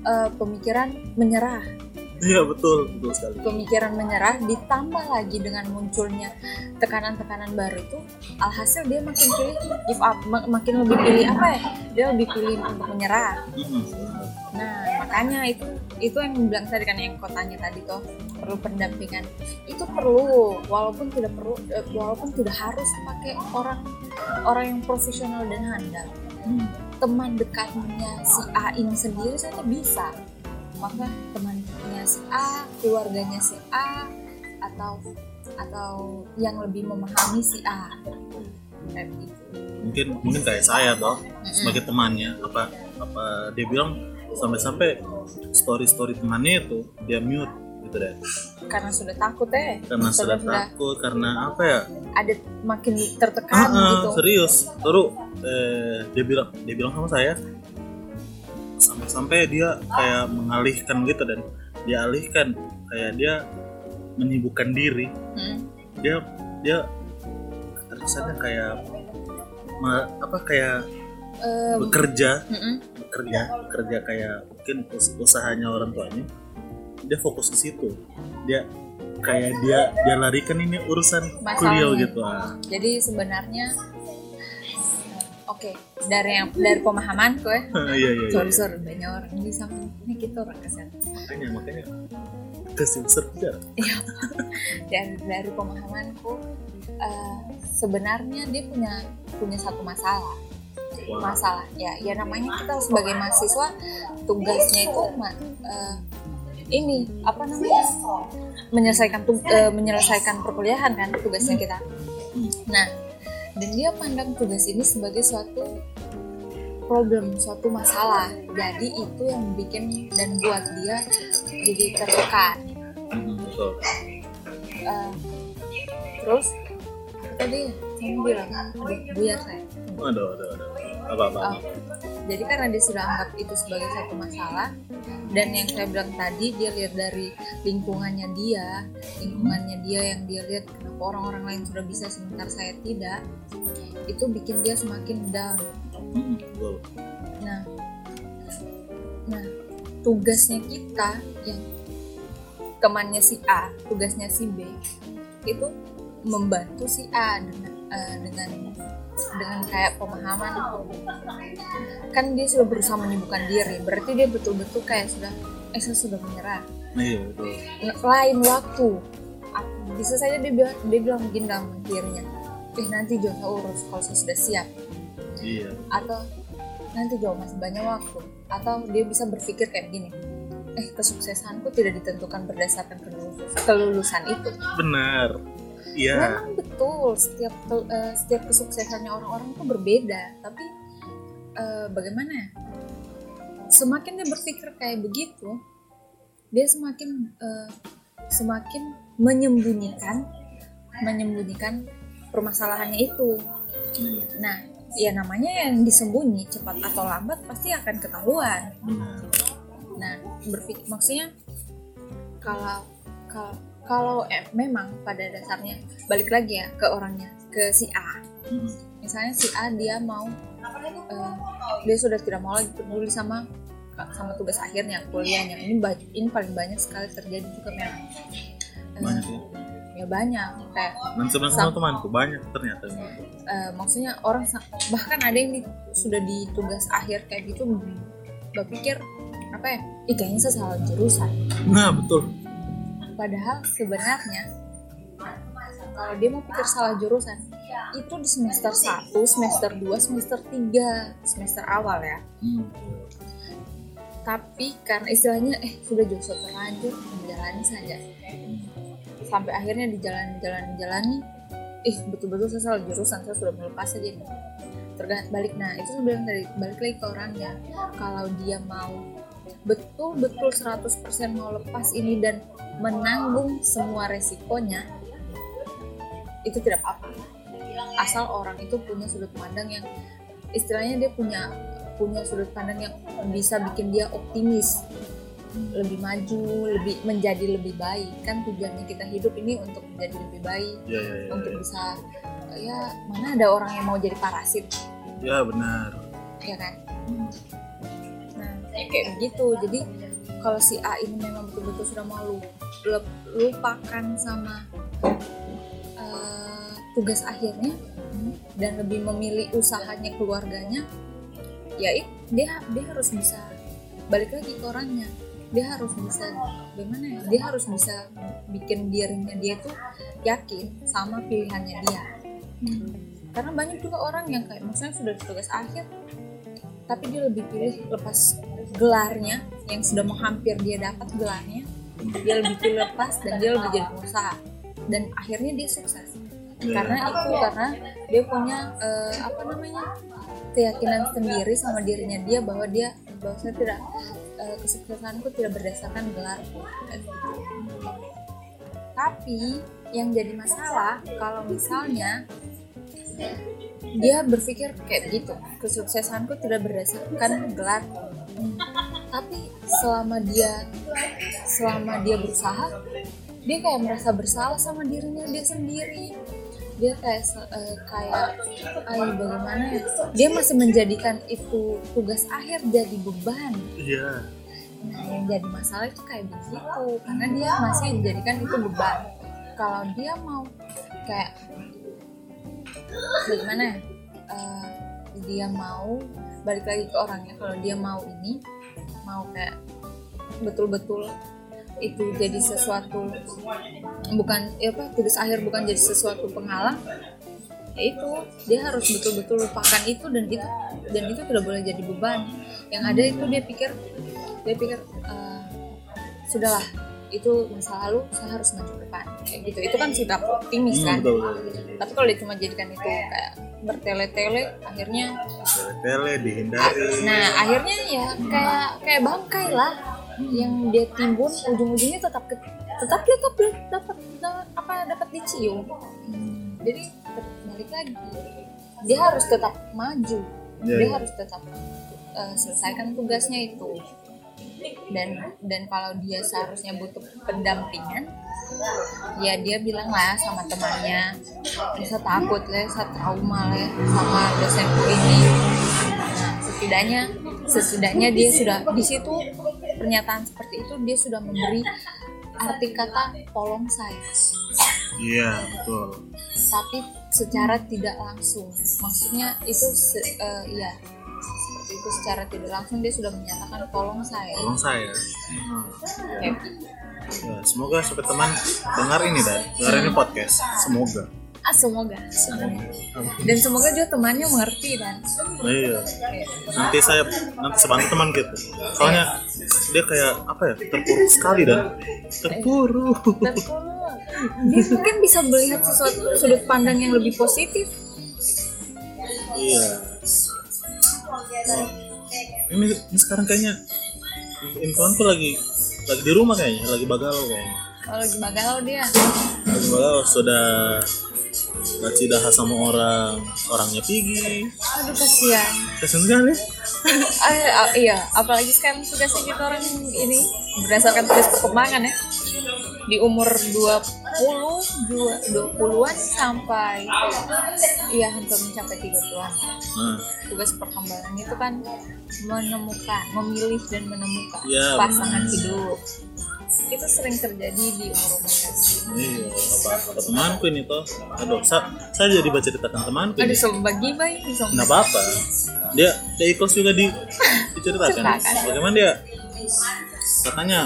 eh, pemikiran menyerah iya betul betul sekali. Pemikiran menyerah ditambah lagi dengan munculnya tekanan-tekanan baru itu alhasil dia makin pilih give up ma- makin lebih pilih apa ya? Dia lebih pilih untuk menyerah. Nah makanya itu itu yang bilang tadi kan yang kotanya tadi tuh perlu pendampingan. Itu perlu walaupun tidak perlu eh, walaupun tidak harus pakai orang orang yang profesional dan handal. Teman dekatnya si A ini sendiri saja bisa maka temannya si A keluarganya si A atau atau yang lebih memahami si A. Kayak gitu. Mungkin mungkin kayak saya toh sebagai temannya apa apa dia bilang sampai-sampai story story temannya itu dia mute gitu deh. Karena sudah takut eh. Karena sudah takut karena apa ya? Ada makin tertekan Ah, ah, gitu. serius. Terus eh, dia bilang dia bilang sama saya sampai-sampai dia kayak mengalihkan gitu dan dia alihkan kayak dia menyibukkan diri Hmm. dia dia terkesannya kayak ma- apa kayak Em, bekerja mm-mm. bekerja bekerja kayak mungkin us- usahanya orang tuanya dia fokus di situ dia kayak dia dia larikan ini urusan kuliah Masalahnya. gitu ah. jadi sebenarnya oke dari yang dari pemahamanku ya iya iya sorry iya. sorry banyak orang bisa ini kita orang kesehatan makanya makanya. Besar bicara Iya. dari dari pemahamanku eh, sebenarnya dia punya punya satu masalah. Wah. masalah ya ya namanya kita sebagai mahasiswa tugasnya itu eh, ini apa namanya? Menyelesaikan eh, menyelesaikan perkuliahan kan tugasnya kita. Nah dan dia pandang tugas ini sebagai suatu problem suatu masalah. Jadi itu yang bikin dan buat dia jadi tertekan betul. Eh, terus tadi kamu bilang? Buyar saya aduh aduh aduh. Apa apa? Oh, jadi karena dia sudah anggap itu sebagai satu masalah. Dan yang saya bilang tadi dia lihat dari lingkungannya dia. Lingkungannya dia yang dia lihat kenapa orang-orang lain sudah bisa sementara saya tidak itu bikin dia semakin down. Nah nah tugasnya kita yang temannya si A tugasnya si B itu membantu si A dengan eh, dengan dengan kayak pemahaman. Kan dia sudah berusaha menyembuhkan diri berarti dia betul-betul kayak sudah eh saya sudah menyerah. Iya betul. Lain waktu. Bisa saja dia bilang dia bilang begini dalam dirinya eh nanti Jo saya urus kalau saya sudah siap. Iya. Atau nanti Jo masih banyak waktu. Atau dia bisa berpikir kayak gini eh kesuksesanku tidak ditentukan berdasarkan kelulus- kelulusan itu. Benar iya. Memang betul setiap eh, setiap kesuksesannya orang-orang itu berbeda tapi eh, bagaimana ya? Semakin dia berpikir kayak begitu dia semakin eh, semakin menyembunyikan menyembunyikan permasalahannya itu. Nah ya namanya yang disembunyi cepat atau lambat pasti akan ketahuan. Nah, berpikir maksudnya kalau kalau kalau eh, memang pada dasarnya balik lagi ya ke orangnya ke si A. Hmm, Misalnya si A dia mau eh, dia sudah tidak mau lagi peduli sama sama tugas akhirnya kuliahnya. Ini ini paling banyak sekali terjadi juga memang. Eh, banyak ya ya banyak kayak dan sebenarnya Sam- sama temanku banyak ternyata gitu. eh, maksudnya orang bahkan ada yang di- sudah di tugas akhir kayak gitu berpikir apa ya ih kayaknya saya salah jurusan nah betul Padahal sebenarnya kalau dia mau pikir salah jurusan itu di semester 1, semester 2, semester 3, semester awal ya. Hmm, Tapi karena istilahnya eh sudah jauh terlanjur menjalani saja. Sampai akhirnya di jalan jalan jalani eh betul-betul saya salah jurusan, saya sudah melepas saja ini. Tergantung balik nah itu sebenarnya tadi balik lagi ke orangnya. Kalau dia mau betul-betul 100% mau lepas ini dan menanggung semua resikonya itu tidak apa-apa. Asal orang itu punya sudut pandang yang istilahnya dia punya punya sudut pandang yang bisa bikin dia optimis. Lebih maju lebih menjadi lebih baik. Kan tujuannya kita hidup ini untuk menjadi lebih baik ya ya ya untuk ya, bisa ya mana ada orang yang mau jadi parasit? Ya benar. Ya kan? Hmm, kayak begitu. Jadi kalau si A ini memang betul-betul sudah mau lu- lep- lupakan sama eh, tugas akhirnya dan lebih memilih usahanya keluarganya, ya dia dia harus bisa balik lagi ke orangnya. Dia harus bisa gimana ya? Dia harus bisa bikin dirinya dia tuh yakin sama pilihannya dia. Karena banyak juga orang yang kayak misalnya sudah tugas akhir tapi dia lebih pilih lepas gelarnya yang sudah mau hampir dia dapat gelarnya dia lebih pilih lepas dan dia lebih jadi pengusaha. Dan akhirnya dia sukses. Karena itu karena dia punya eh, apa namanya keyakinan sendiri sama dirinya dia bahwa dia bahwa saya tidak eh, kesuksesanku tidak berdasarkan gelar. Tapi yang jadi masalah kalau misalnya dia berpikir kayak begitu. Kesuksesanku tidak berdasarkan gelar. Hmm. tapi selama dia selama dia berusaha dia kayak merasa bersalah sama dirinya dia sendiri. Dia kayak eh, kayak ay bagaimana ya? Dia masih menjadikan itu tugas akhir jadi beban. Iya. Nah, yang jadi masalah itu kayak begitu. Karena dia masih menjadikan itu beban. Kalau dia mau kayak bagaimana? Eh, dia mau balik lagi ke orangnya kalau dia mau ini mau kayak betul-betul itu jadi sesuatu bukan ya apa tugas akhir bukan jadi sesuatu penghalang ya itu dia harus betul-betul lupakan itu dan itu dan itu tidak boleh jadi beban yang ada itu dia pikir dia pikir "Eh, sudahlah itu masa lalu saya harus maju ke depan kayak gitu itu kan sikap optimis Hmm, kan betul, betul. tapi kalau dia cuma jadikan itu kayak bertele-tele akhirnya Tele dihindari. nah akhirnya ya kayak kayak bangkai lah yang dia timbun ujung-ujungnya tetap ke, tetap dia tetap dapat apa dapat dicium jadi balik lagi dia harus tetap maju Iya, dia iya. harus tetap eh, selesaikan tugasnya itu dan dan kalau dia seharusnya butuh pendampingan ya dia bilang lah sama temannya bisa takut lah saya trauma lah sama dosenku ini. Nah, setidaknya setidaknya dia sudah di situ pernyataan seperti itu dia sudah memberi arti kata tolong saya. Iya, betul. tapi secara tidak langsung. Maksudnya itu se- eh, ya itu secara tidak langsung dia sudah menyatakan tolong saya Tolong saya. Kayak Ya, semoga sobat teman dengar ini dan dengar ini podcast. Semoga. ah semoga dan semoga juga temannya mengerti dan Iya. kayak, Nanti saya nanti saya bantu teman gitu. Soalnya dia kayak apa ya terpuruk sekali dan terpuruk. kalau dia mungkin bisa melihat sesuatu sudut pandang yang lebih positif Iya. Oh. Ini, ini sekarang kayaknya infoanku lagi lagi di rumah kayaknya, lagi bagalau kayaknya. kalau lagi bagalau dia Lagi bagalau sudah baca sama orang orangnya pigi. Aduh kasihan. Kasian sekali. Ah, iya apalagi sekarang tugasnya kita orang ini berdasarkan tugas perkembangan ya. Di umur 20 dua- 20-an sampai iya hampir mencapai 30-an nah tugas perkembangan itu kan menemukan memilih dan menemukan Iya, pasangan hidup itu sering terjadi di umur-umur iya apa, temanku ini toh. Aduh sa- saya jadi baca ceritakan temanku sobat bagi bisa nggak apa-apa. Dia dia ikhlas juga di diceritakan. Ceritakan. bagaimana dia? Katanya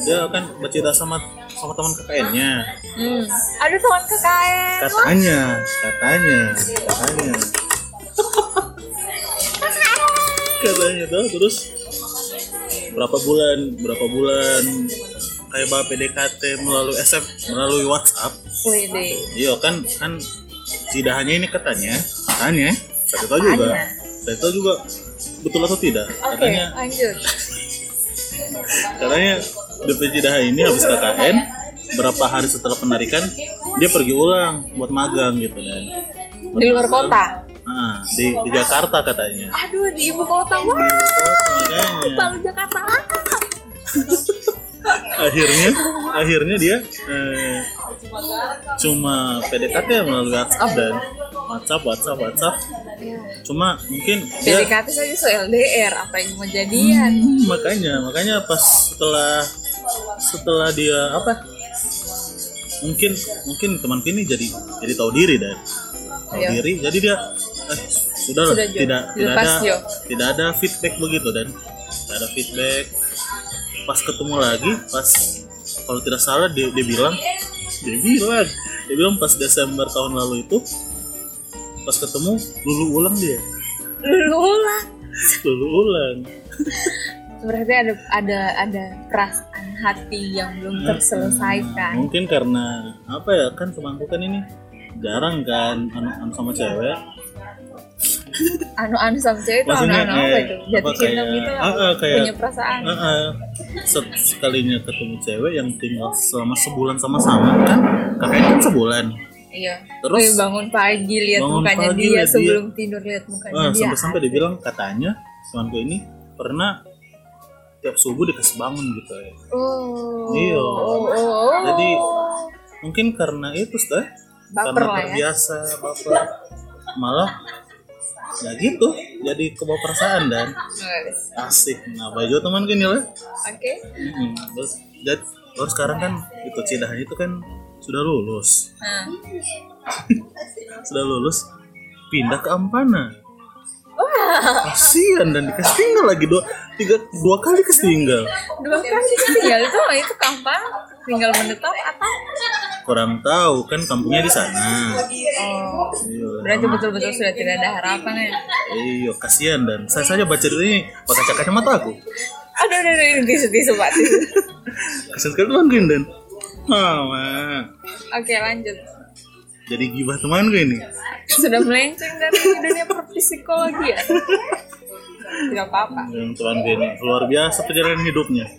dia kan bercerita sama sama teman KKN-nya hmm. ada teman KKN katanya katanya katanya. Katanya tuh terus berapa bulan? Berapa bulan? Kayak bapak PDKT melalui SF melalui WhatsApp. Iya kan kan tidak hanya ini katanya katanya saya tahu juga saya tahu juga betul atau tidak oke katanya. lanjut. Katanya DP Cidaha ini habis KKN berapa hari setelah penarikan dia pergi ulang buat magang gitu kan. Di luar kota Nah, di, di Jakarta katanya. aduh di ibu kota wah Makanya Palu Jakarta akhirnya akhirnya dia eh, cuma PDKT melalui WhatsApp dan WhatsApp WhatsApp WhatsApp. Cuma mungkin dia PDKT saja so LDR apa yang mau jadian Hmm, makanya makanya pas setelah setelah dia apa mungkin mungkin temanku ini jadi jadi tahu diri dan tahu Iya. diri jadi dia eh, sudah Sudah, Jo. tidak tidak ada tidak ada feedback begitu dan. Tidak ada feedback. Pas ketemu lagi pas kalau tidak salah dia, dia bilang dia bilang. Dia bilang pas Desember tahun lalu itu pas ketemu lulu ulang dia. Lulu lah lulu ulang. Berarti ada ada ada perasaan hati yang belum terselesaikan. Mungkin karena apa ya kan temanku kan ini jarang kan anu, anu sama cewek anu anu sama cewek itu anu Maksudnya, anu apa itu? Jatuh cinta kayak- gitu lah ah, ah, kayak- punya perasaan. Ah, ah. Set- sekalinya ketemu cewek yang tinggal selama sebulan sama-sama kan? Kakaknya kan sebulan. Iya. Terus- Wih, bangun pagi lihat Bangun mukanya pagi, dia lihat dia. sebelum tidur lihat mukanya Ah, dia. sampai-sampai dia bilang katanya temanku ini pernah tiap subuh dikasih bangun gitu ya. Oh. Iya. oh, oh, oh. Jadi, mungkin karena itu baper karena lah ya. terbiasa baper. Malah ya gitu jadi kebawa perasaan dan asik. Nah baju teman gini lah oke. Mm-mm. terus dan terus sekarang kan itu Cidaha itu kan sudah lulus. Nah. Sudah lulus pindah ke Ampana. Kasihan dan. Dikasih tinggal lagi dua tiga dua kali kasih tinggal dua kali tinggal itu itu kapan tinggal menetap atau kurang tahu kan kampungnya di sana. Oh. Iya. Berarti betul-betul sudah tidak ada harapan ya? Iya kasihan dan saya saja baca ini pakai kacamata aku. Aduh aduh aduh ini tisu tisu pak. Tisu kasihan sekali teman dan. Mama. Oke lanjut. Jadi gibah teman gue ini. Sudah melenceng dari dunia perpsikologi ya? Tidak apa-apa. Yang teman gue ini luar biasa perjalanan hidupnya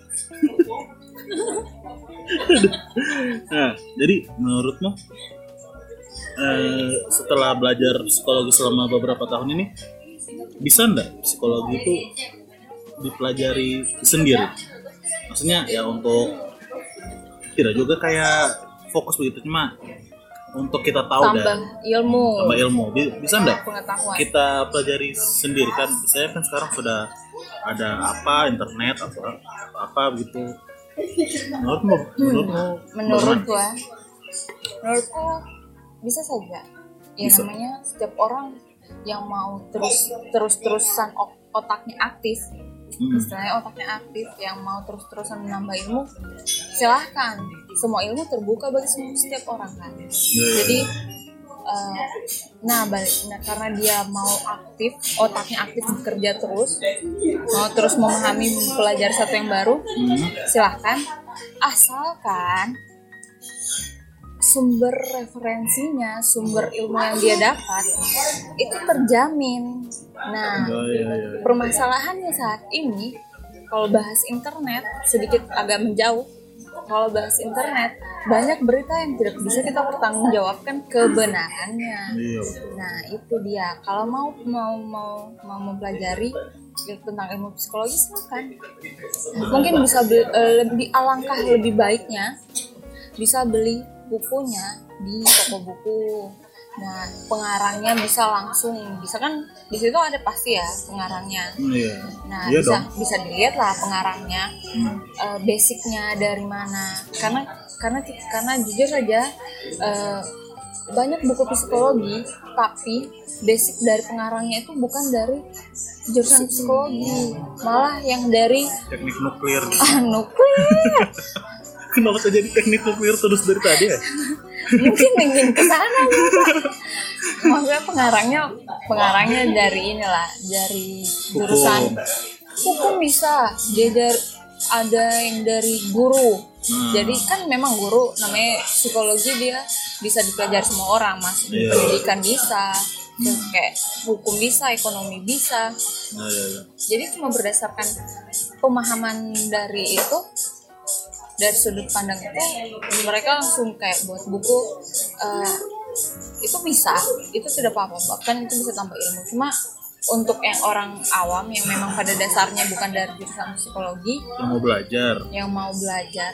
nah jadi menurutmu eh, setelah belajar psikologi selama beberapa tahun ini bisa ndak psikologi itu dipelajari sendiri? Maksudnya ya untuk tidak juga kayak fokus begitu cuma untuk kita tahu tambah dan ilmu. tambah ilmu. Bi- bisa ndak pengetahuan. kita pelajari sendiri? Kan saya kan sekarang sudah ada apa internet apa apa gitu menurutmu? Menurutmu? Menurut gua menurutku bisa saja. Ya Bisa. namanya setiap orang yang mau terus terus terusan otaknya aktif Hmm. istilahnya otaknya aktif yang mau terus terusan menambah ilmu silahkan. Semua ilmu terbuka bagi semua setiap orang kan. Ya, ya, jadi eh, nah balik nah, karena dia mau aktif otaknya aktif bekerja terus mau terus memahami mempelajari satu yang baru Hmm. silahkan asalkan sumber referensinya sumber ilmu yang dia dapat itu terjamin nah Ya, ya, ya. permasalahannya saat ini kalau bahas internet sedikit agak menjauh kalau bahas internet banyak berita yang tidak bisa kita pertanggungjawabkan kebenarannya Iya. Nah itu dia. Kalau mau mau mau mau mempelajari tentang ilmu psikologi silakan. Mungkin bisa be- eh, lebih alangkah lebih baiknya bisa beli bukunya di toko buku. Nah pengarangnya bisa langsung bisa kan di situ ada pasti ya pengarangnya. Iya. Nah Iya bisa dong. bisa dilihat lah pengarangnya Hmm. eh, basicnya dari mana karena karena karena jujur saja eh, banyak buku psikologi tapi basic dari pengarangnya itu bukan dari jurusan psikologi malah yang dari Teknik nuklir. ah, nuklir Kenapa saya jadi teknik nuklir terus dari tadi ya? mungkin ingin ke sana maksudnya pengarangnya pengarangnya dari inilah dari jurusan. Hukum. Bisa. Dari ada yang dari guru. Hmm. jadi kan memang guru namanya psikologi dia bisa dipelajari semua orang mas. Iya. pendidikan bisa terus kayak hukum bisa ekonomi bisa. Nah, ya, ya. jadi cuma berdasarkan pemahaman dari itu dari sudut pandang itu mereka langsung kayak buat buku eh, itu bisa itu tidak apa-apa bahkan itu bisa tambah ilmu cuma untuk yang orang awam yang memang pada dasarnya bukan dari jurusan psikologi Yang mau belajar. yang mau belajar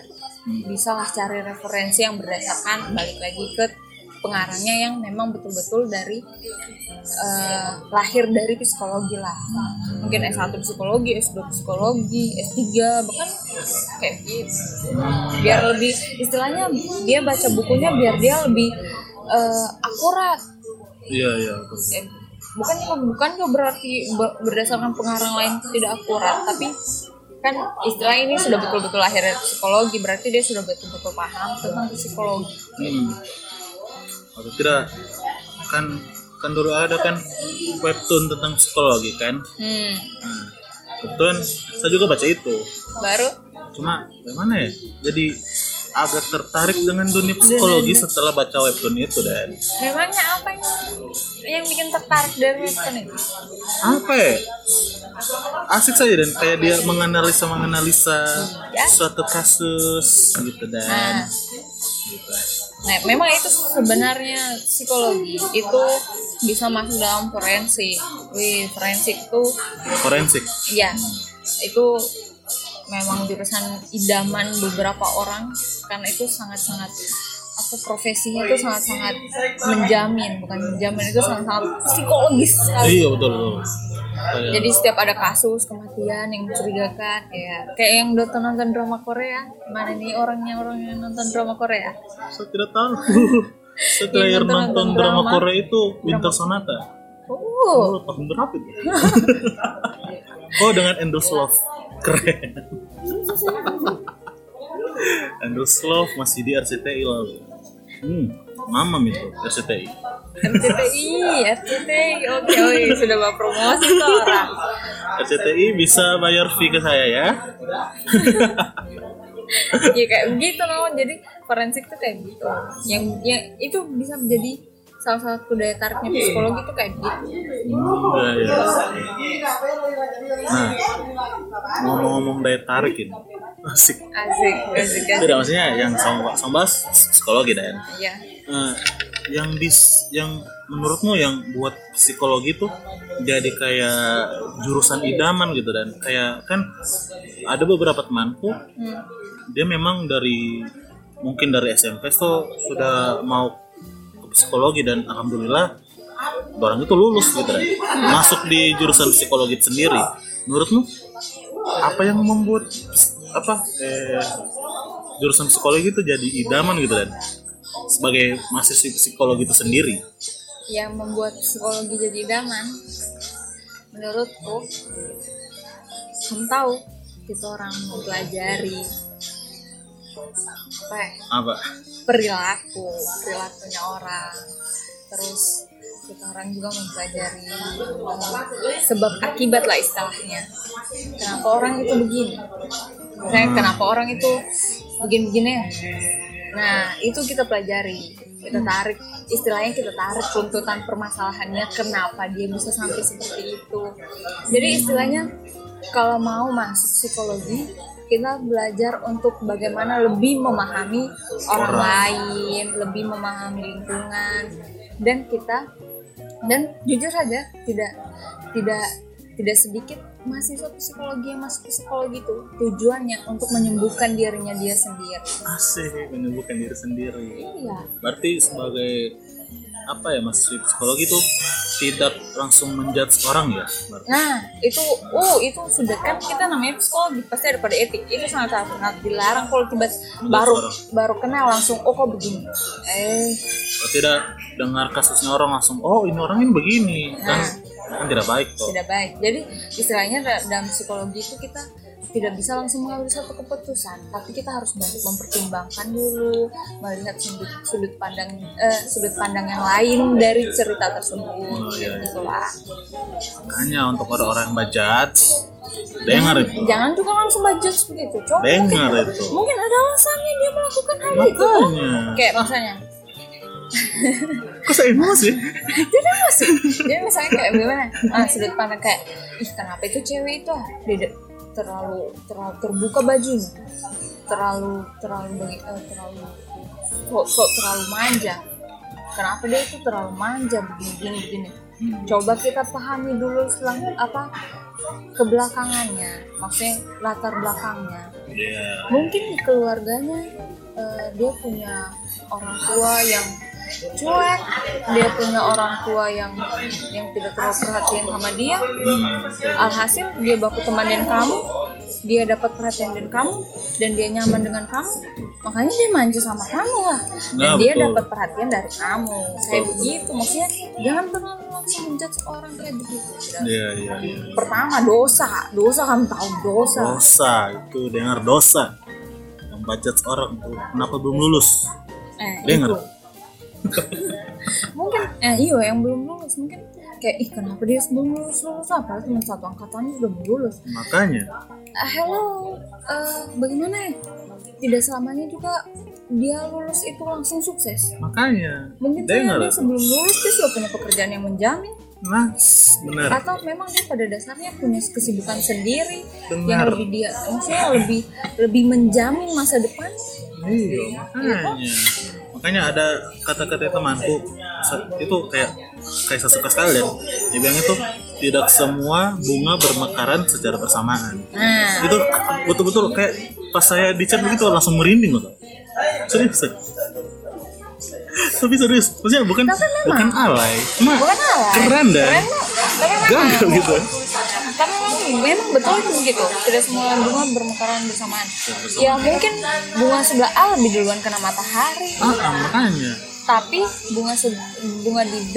bisa lah cari referensi yang berdasarkan balik lagi ke pengarangnya yang memang betul-betul dari eh, lahir dari psikologi lah mungkin S1 psikologi, S2 psikologi, S3 bahkan kayak gitu biar lebih istilahnya dia baca bukunya biar dia lebih eh, akurat Iya, iya. Eh, bukan bukan juga berarti ber- berdasarkan pengarang lain tidak akurat tapi kan istilah ini sudah betul-betul lahir dari psikologi berarti dia sudah betul-betul paham tentang psikologi Hmm. Atau tidak kan kan dulu ada kan webtoon tentang psikologi kan. hmm. Nah, kebetulan saya juga baca itu. baru Cuma bagaimana ya? Jadi agak tertarik dengan dunia psikologi setelah baca webtoon itu dan memangnya apa yang yang bikin tertarik dari webtoon itu apa ya? Asik saja dan kayak dia menganalisa menganalisa Ya. suatu kasus gitu dan nah gitu. Nah, memang itu sebenarnya psikologi itu bisa masuk dalam forensik. Wih, forensik itu forensik. ya itu memang jurusan idaman beberapa orang karena itu sangat-sangat apa profesinya itu sangat-sangat menjamin, bukan menjamin itu sangat-sangat psikologis sekali. Iya betul betul. Kayak- Jadi setiap ada kasus kematian yang mencurigakan kayak kayak yang nonton nonton drama Korea, mana nih orangnya orang yang nonton drama Korea? saya tidak tahu. Saya terakhir nonton- nonton nonton drama drama. Korea itu Winter Sonata. Oh, Oh, tahun berapa itu? oh, dengan endorse love. Keren. endorse love masih di RCTI lalu. Hmm, mamam itu RCTI. RCTI, RCTI, oke, oke, sudah bawa promosi tuh orang. RCTI bisa bayar fee ke saya ya. ya kayak begitu loh jadi forensik tuh kayak gitu yang yang itu bisa menjadi salah satu daya tariknya psikologi tuh kayak gitu Iya, iya. Nah, ngomong-ngomong daya tarik ini. Asik. asik asik asik Tidak maksudnya yang sama sama bahas psikologi dan ya Eh, yang dis yang menurutmu yang buat psikologi tuh jadi kayak jurusan idaman gitu dan kayak kan ada beberapa temanku hmm. dia memang dari mungkin dari SMP tuh sudah mau ke psikologi dan alhamdulillah orang itu lulus gitu kan. Masuk di jurusan psikologi sendiri. Menurutmu apa yang membuat apa eh, jurusan psikologi itu jadi idaman gitu kan sebagai mahasiswa psikologi itu sendiri yang membuat psikologi jadi idaman menurutku kamu tahu kita orang mempelajari apa ya, apa? Perilaku perilakunya orang. Terus kita orang juga mempelajari sebab akibat lah istilahnya. Kenapa orang itu begini? Misalnya kenapa orang itu begini-begini ya nah itu kita pelajari. Kita tarik istilahnya kita tarik runtutan permasalahannya kenapa dia bisa sampai seperti itu. Jadi istilahnya kalau mau masuk psikologi kita belajar untuk bagaimana lebih memahami orang. lain lebih memahami lingkungan dan kita dan jujur saja tidak tidak tidak sedikit mahasiswa psikologi yang masuk psikologi itu tujuannya untuk menyembuhkan dirinya dia sendiri. Asik menyembuhkan diri sendiri. Iya. Berarti sebagai apa ya mahasiswa psikologi itu tidak langsung menjudge orang ya berarti? Nah, itu oh itu sudah kan kita namanya psikologi pasti ada pada etik. Itu sangat sangat, dilarang kalau tiba baru orang. baru kenal langsung oh kok begini. Eh, Kalau tidak dengar kasusnya orang langsung oh ini orang ini begini. Kan kan tidak baik kok tidak baik. Jadi istilahnya da- dalam psikologi itu kita tidak bisa langsung mengambil satu keputusan, tapi kita harus banyak mempertimbangkan dulu, melihat sudut sudut pandang eh, sudut pandang yang lain dari cerita tersebut, iya, iya. gitulah. makanya untuk orang-orang bajat dengar itu Jangan juga langsung budget begitu, coba dengar itu mungkin ada alasannya dia melakukan hal itu. makanya Kayak misalnya kok saya emosi? Tidak masuk jadi misalnya kayak gimana? Ah sudut pandang kayak ih kenapa itu cewek itu ah? Dia terlalu terlalu terbuka bajunya. Terlalu terlalu bagi eh, terlalu kok kok terlalu manja? Kenapa dia itu terlalu manja? Begini begini begini. Coba kita pahami dulu selang apa kebelakangannya. Maksudnya latar belakangnya. Iya. mungkin di keluarganya eh, dia punya orang tua yang cuek dia punya orang tua yang yang tidak terlalu perhatian sama dia. Alhasil dia baku teman dengan kamu dia dapat perhatian dari kamu dan dia nyaman dengan kamu. Makanya dia manja sama kamu lah. Dan Nah, dia dapat perhatian dari kamu. Kayak begitu maksudnya jangan terlalu langsung menjudge orang kayak begitu. Iya iya iya. Pertama dosa. Dosa kamu tahu dosa. Dosa itu dengar dosa. Yang bajat orang tuh kenapa belum lulus? Eh, dengar. itu. mungkin eh iya yang belum lulus mungkin kayak ih kenapa dia belum lulus lulus? Apa? Cuma satu angkatannya sudah mau lulus. Makanya. Ah, hello eh, bagaimana? Ya tidak selamanya juga dia lulus itu langsung sukses. Makanya. Mungkin saja dia sebelum lulus. dia sudah punya pekerjaan yang menjamin. Nah benar. Atau memang dia pada dasarnya punya kesibukan sendiri yang Benar. lebih dia maksudnya lebih lebih menjamin masa depan. Iya. makanya makanya ada kata-kata temanku itu kayak kayak saya suka sekali dan dia bilang itu tidak semua bunga bermekaran secara bersamaan. Nah. Itu betul-betul kayak pas saya di chat begitu langsung merinding loh. Serius tapi serius maksudnya bukan bukan alay. Cuma bukan alay. keren memang gagal gitu tapi memang, memang betul itu begitu. Tidak semua bunga bermekaran bersamaan. Ya mungkin bunga sebelah A lebih duluan kena matahari. Ah, ah, makanya. Tapi bunga se- bunga di B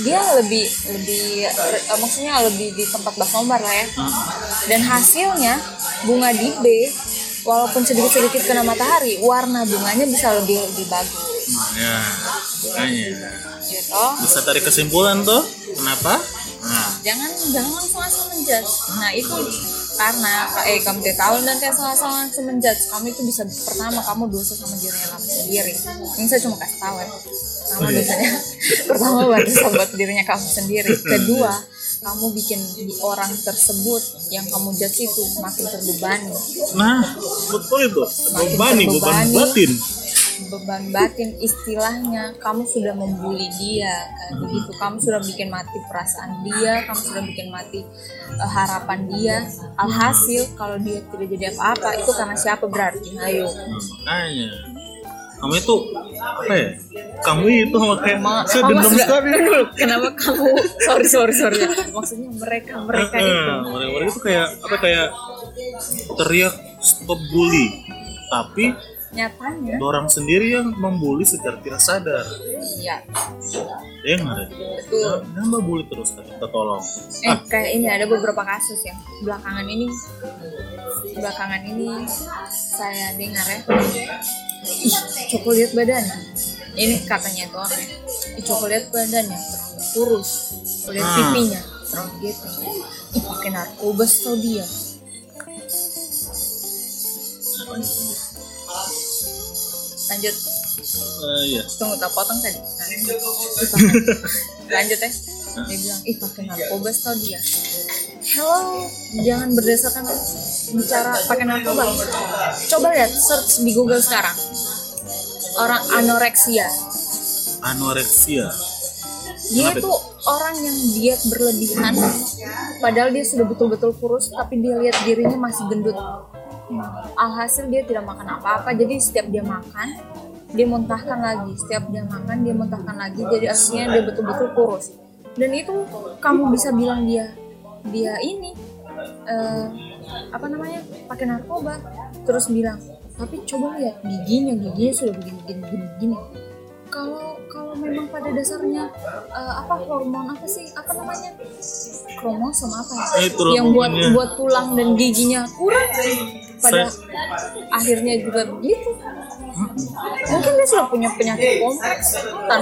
dia lebih lebih eh, maksudnya lebih di tempat basombar lah ya. Hmm. dan hasilnya bunga di B walaupun sedikit-sedikit kena matahari warna bunganya bisa lebih lebih bagus. Nah, ya. Makanya. Gitu. Bisa tarik kesimpulan tuh kenapa nah. Jangan jangan langsung asal menjudge. Nah itu karena eh kamu tidak tahu dan kayak asal asal langsung menjudge. Kamu itu bisa pertama kamu dosa sama dirinya kamu sendiri. Ini saya cuma kasih tahu ya. Kamu Oh, iya. dosanya pertama buat dosa buat dirinya kamu sendiri. Kedua kamu bikin di orang tersebut yang kamu judge itu makin terbebani. Nah betul itu. Makin beban nih beban terbebani. batin beban batin istilahnya. Kamu sudah membuli dia kayak begitu. Kamu sudah bikin mati perasaan dia kamu sudah bikin mati eh, harapan dia. Alhasil kalau dia tidak jadi apa-apa itu karena siapa berarti? Ayo. Makanya. Kamu itu apa ya? Kamu itu sama kayak Ma- saya kamu dendam sudah- sekali. Kenapa kamu? Sorry sorry sorry. Maksudnya mereka mereka itu. Heeh, mereka itu kayak apa kayak teriak stop bully. Tapi nyatanya. Orang sendiri yang membuli secara tidak sadar. Iya. Ya nggak ada betul. Nambah bully terus kan kita tolong. Eh kayak ini ada beberapa kasus yang belakangan ini belakangan ini saya dengar ya. Ih lihat badannya ini katanya itu orang ya. Ih lihat badannya terlalu kurus lihat Ah. pipinya. Terlalu gitu. Ih pakai narkoba tau dia Nah, lanjut, Eh, iya tunggu tak potong tadi lanjut ya dia bilang ih pakai narkoba tau dia Hello, jangan berdasarkan bicara pakai narkoba. Coba lihat search di Google sekarang. Orang anoreksia. anoreksia Dia Kenapa itu orang yang diet berlebihan, padahal dia sudah betul-betul kurus, tapi dia lihat dirinya masih gendut. Alhasil dia tidak makan apa-apa, jadi setiap dia makan, dia muntahkan lagi. Setiap dia makan, dia muntahkan lagi. Jadi akhirnya dia betul-betul kurus. Dan itu kamu bisa bilang dia dia ini eh, apa namanya pakai narkoba, terus bilang tapi coba lihat giginya, giginya sudah begini, begini, begini, begini kalau kalau memang pada dasarnya eh, apa hormon apa sih apa namanya kromosom apa ya Eh, yang buat buat tulang dan giginya kurang pada akhirnya juga begitu. Mungkin dia sudah punya penyakit kompleks. Tan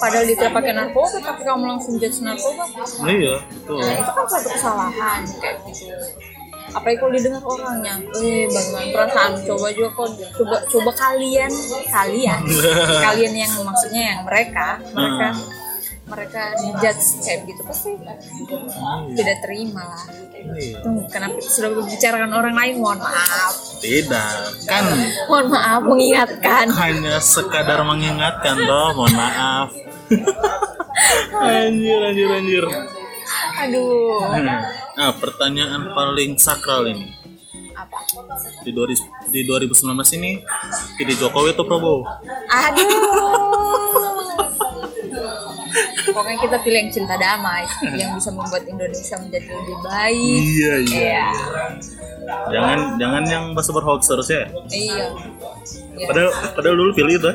padahal dia tidak pakai narkoba tapi kamu langsung judge narkoba. Iya betul. Nah itu kan suatu kesalahan kayak gitu. Apalagi kalau didengar orangnya. Eh bagaimana perasaan? Coba juga kok coba coba kalian kalian. Kalian yang maksudnya yang mereka mereka mereka dijudge kayak gitu pasti tidak terima lah. Iya. Kenapa sudah membicarakan orang lain? Mohon maaf. Tidak kan mohon maaf mengingatkan. hanya sekadar mengingatkan toh mohon maaf. Anjir anjir anjir. Aduh. Nah pertanyaan paling sakral ini. Apa? Di 2000 di 2019 ini pilih Jokowi atau Prabowo? Aduh pokoknya kita pilih yang cinta damai yang bisa membuat Indonesia menjadi lebih baik iya iya jangan jangan yang bahasa berhoax terus ya iya Iya. padahal padahal dulu pilih itu.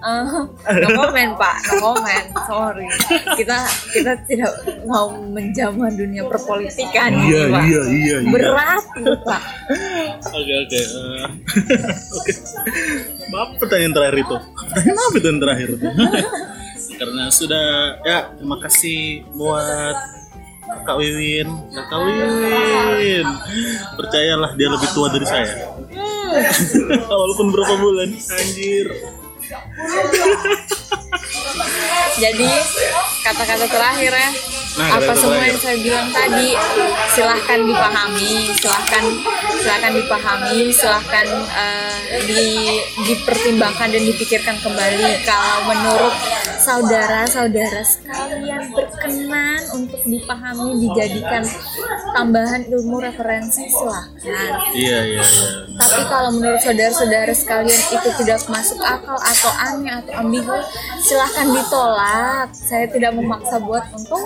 Eh, no komen pak, no komen, sorry. Kita kita tidak mau menjamah dunia perpolitikan, iya Pak. iya iya iya Berat itu pak. Oke oke. Oke. Maaf pertanyaan terakhir itu. Pertanyaan apa itu yang terakhir itu? Karena sudah ya terima kasih buat Kak Wiwin, Kak Wiwin. Percayalah dia lebih tua dari saya. Walaupun berapa bulan, anjir. Jadi kata-kata terakhir ya. Nah, apa semua yang saya bilang tadi silahkan dipahami, silahkan silahkan dipahami, silahkan eh, di, dipertimbangkan dan dipikirkan kembali. Kalau menurut saudara-saudara sekalian berkenan untuk dipahami, dijadikan tambahan ilmu referensi silahkan. Iya iya iya. Tapi kalau menurut saudara-saudara sekalian itu tidak masuk akal atau aneh atau ambigu, silahkan ditolak. Saya tidak memaksa buat untuk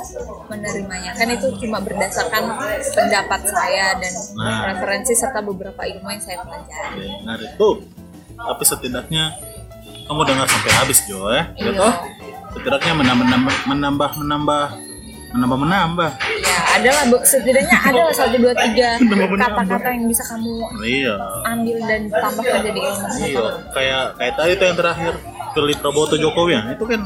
menerimanya. Kan itu cuma berdasarkan pendapat saya dan Nah. referensi serta beberapa ilmu yang saya pelajari. Nah itu. Tapi setidaknya kamu dengar sampai habis Jo ya, gitu? Iya. setidaknya menambah menambah menambah menambah menambah menambah ya ada lah Bu. setidaknya ada satu dua tiga kata-kata yang bisa kamu iya ambil dan tambahkan jadi ilmu iya kayak kayak tadi tuh yang terakhir pilih Prabowo atau Jokowi ya itu kan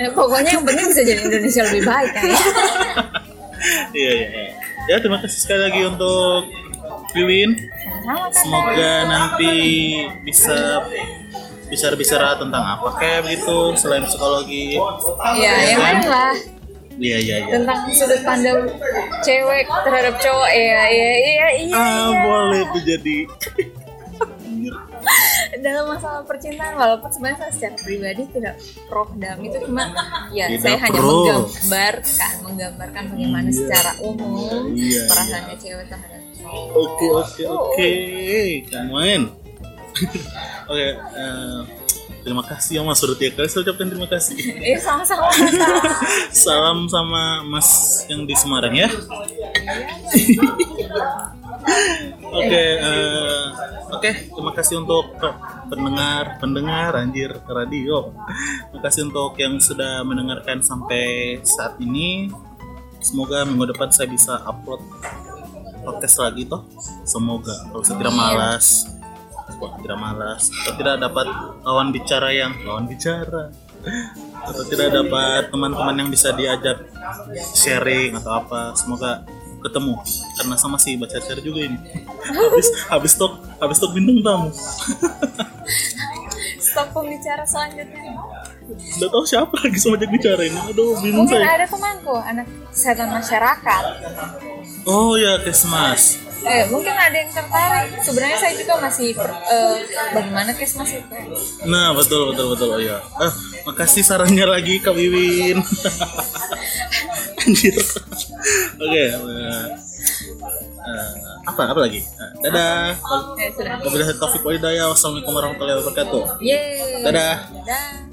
Ya, pokoknya yang penting bisa jadi Indonesia lebih baik kan ya. iya iya iya. ya terima kasih sekali lagi untuk kan. semoga nanti bisa bicara-bicara tentang apa kayak begitu selain psikologi Iya, yang lain lah iya iya iya tentang sudut pandang cewek terhadap cowok. Iya, iya, iya, iya. ah boleh tuh jadi Dalam masalah percintaan, walaupun sebenarnya saya secara pribadi tidak pro dalam itu cuma ya Tidak saya hanya pro. menggambarkan, menggambarkan bagaimana Iya. secara umum Iya, perasaannya cewek terhadap cowok. Oke oke oke, main. oke, eh, terima kasih ya Mas Surutia kali saya ucapkan terima kasih. Iya, sama-sama. Salam sama Mas yang di Semarang ya. Oke, eh, oke, terima kasih untuk pendengar, pendengar anjir radio. Terima kasih untuk yang sudah mendengarkan sampai saat ini. Semoga minggu depan saya bisa upload podcast lagi toh. Semoga kalau saya tidak malas, Wah, tidak malas, atau tidak dapat lawan bicara yang lawan bicara, atau tidak dapat teman-teman yang bisa diajak sharing atau apa. Semoga ketemu karena sama si baca cari juga ini. Habis habis stok habis stok bintang tamu. Stop pembicara selanjutnya. Udah tahu siapa lagi sama ajak bicara ini. Aduh, bingung Mungkin saya. ada temanku, anak kesehatan masyarakat. Oh ya, Kesmas. Eh, mungkin ada yang tertarik. Sebenarnya saya juga masih eh, bagaimana kesmas itu. Nah, betul betul betul oh ya. Ah, makasih sarannya lagi Kak Wiwin. Anjir. Oke, eh, eh, apa apa lagi? Eh, dadah. Eh, sudah. Wabillahi taufiq hidayah. Wassalamualaikum warahmatullahi wabarakatuh. Yeay. Dadah. Dadah.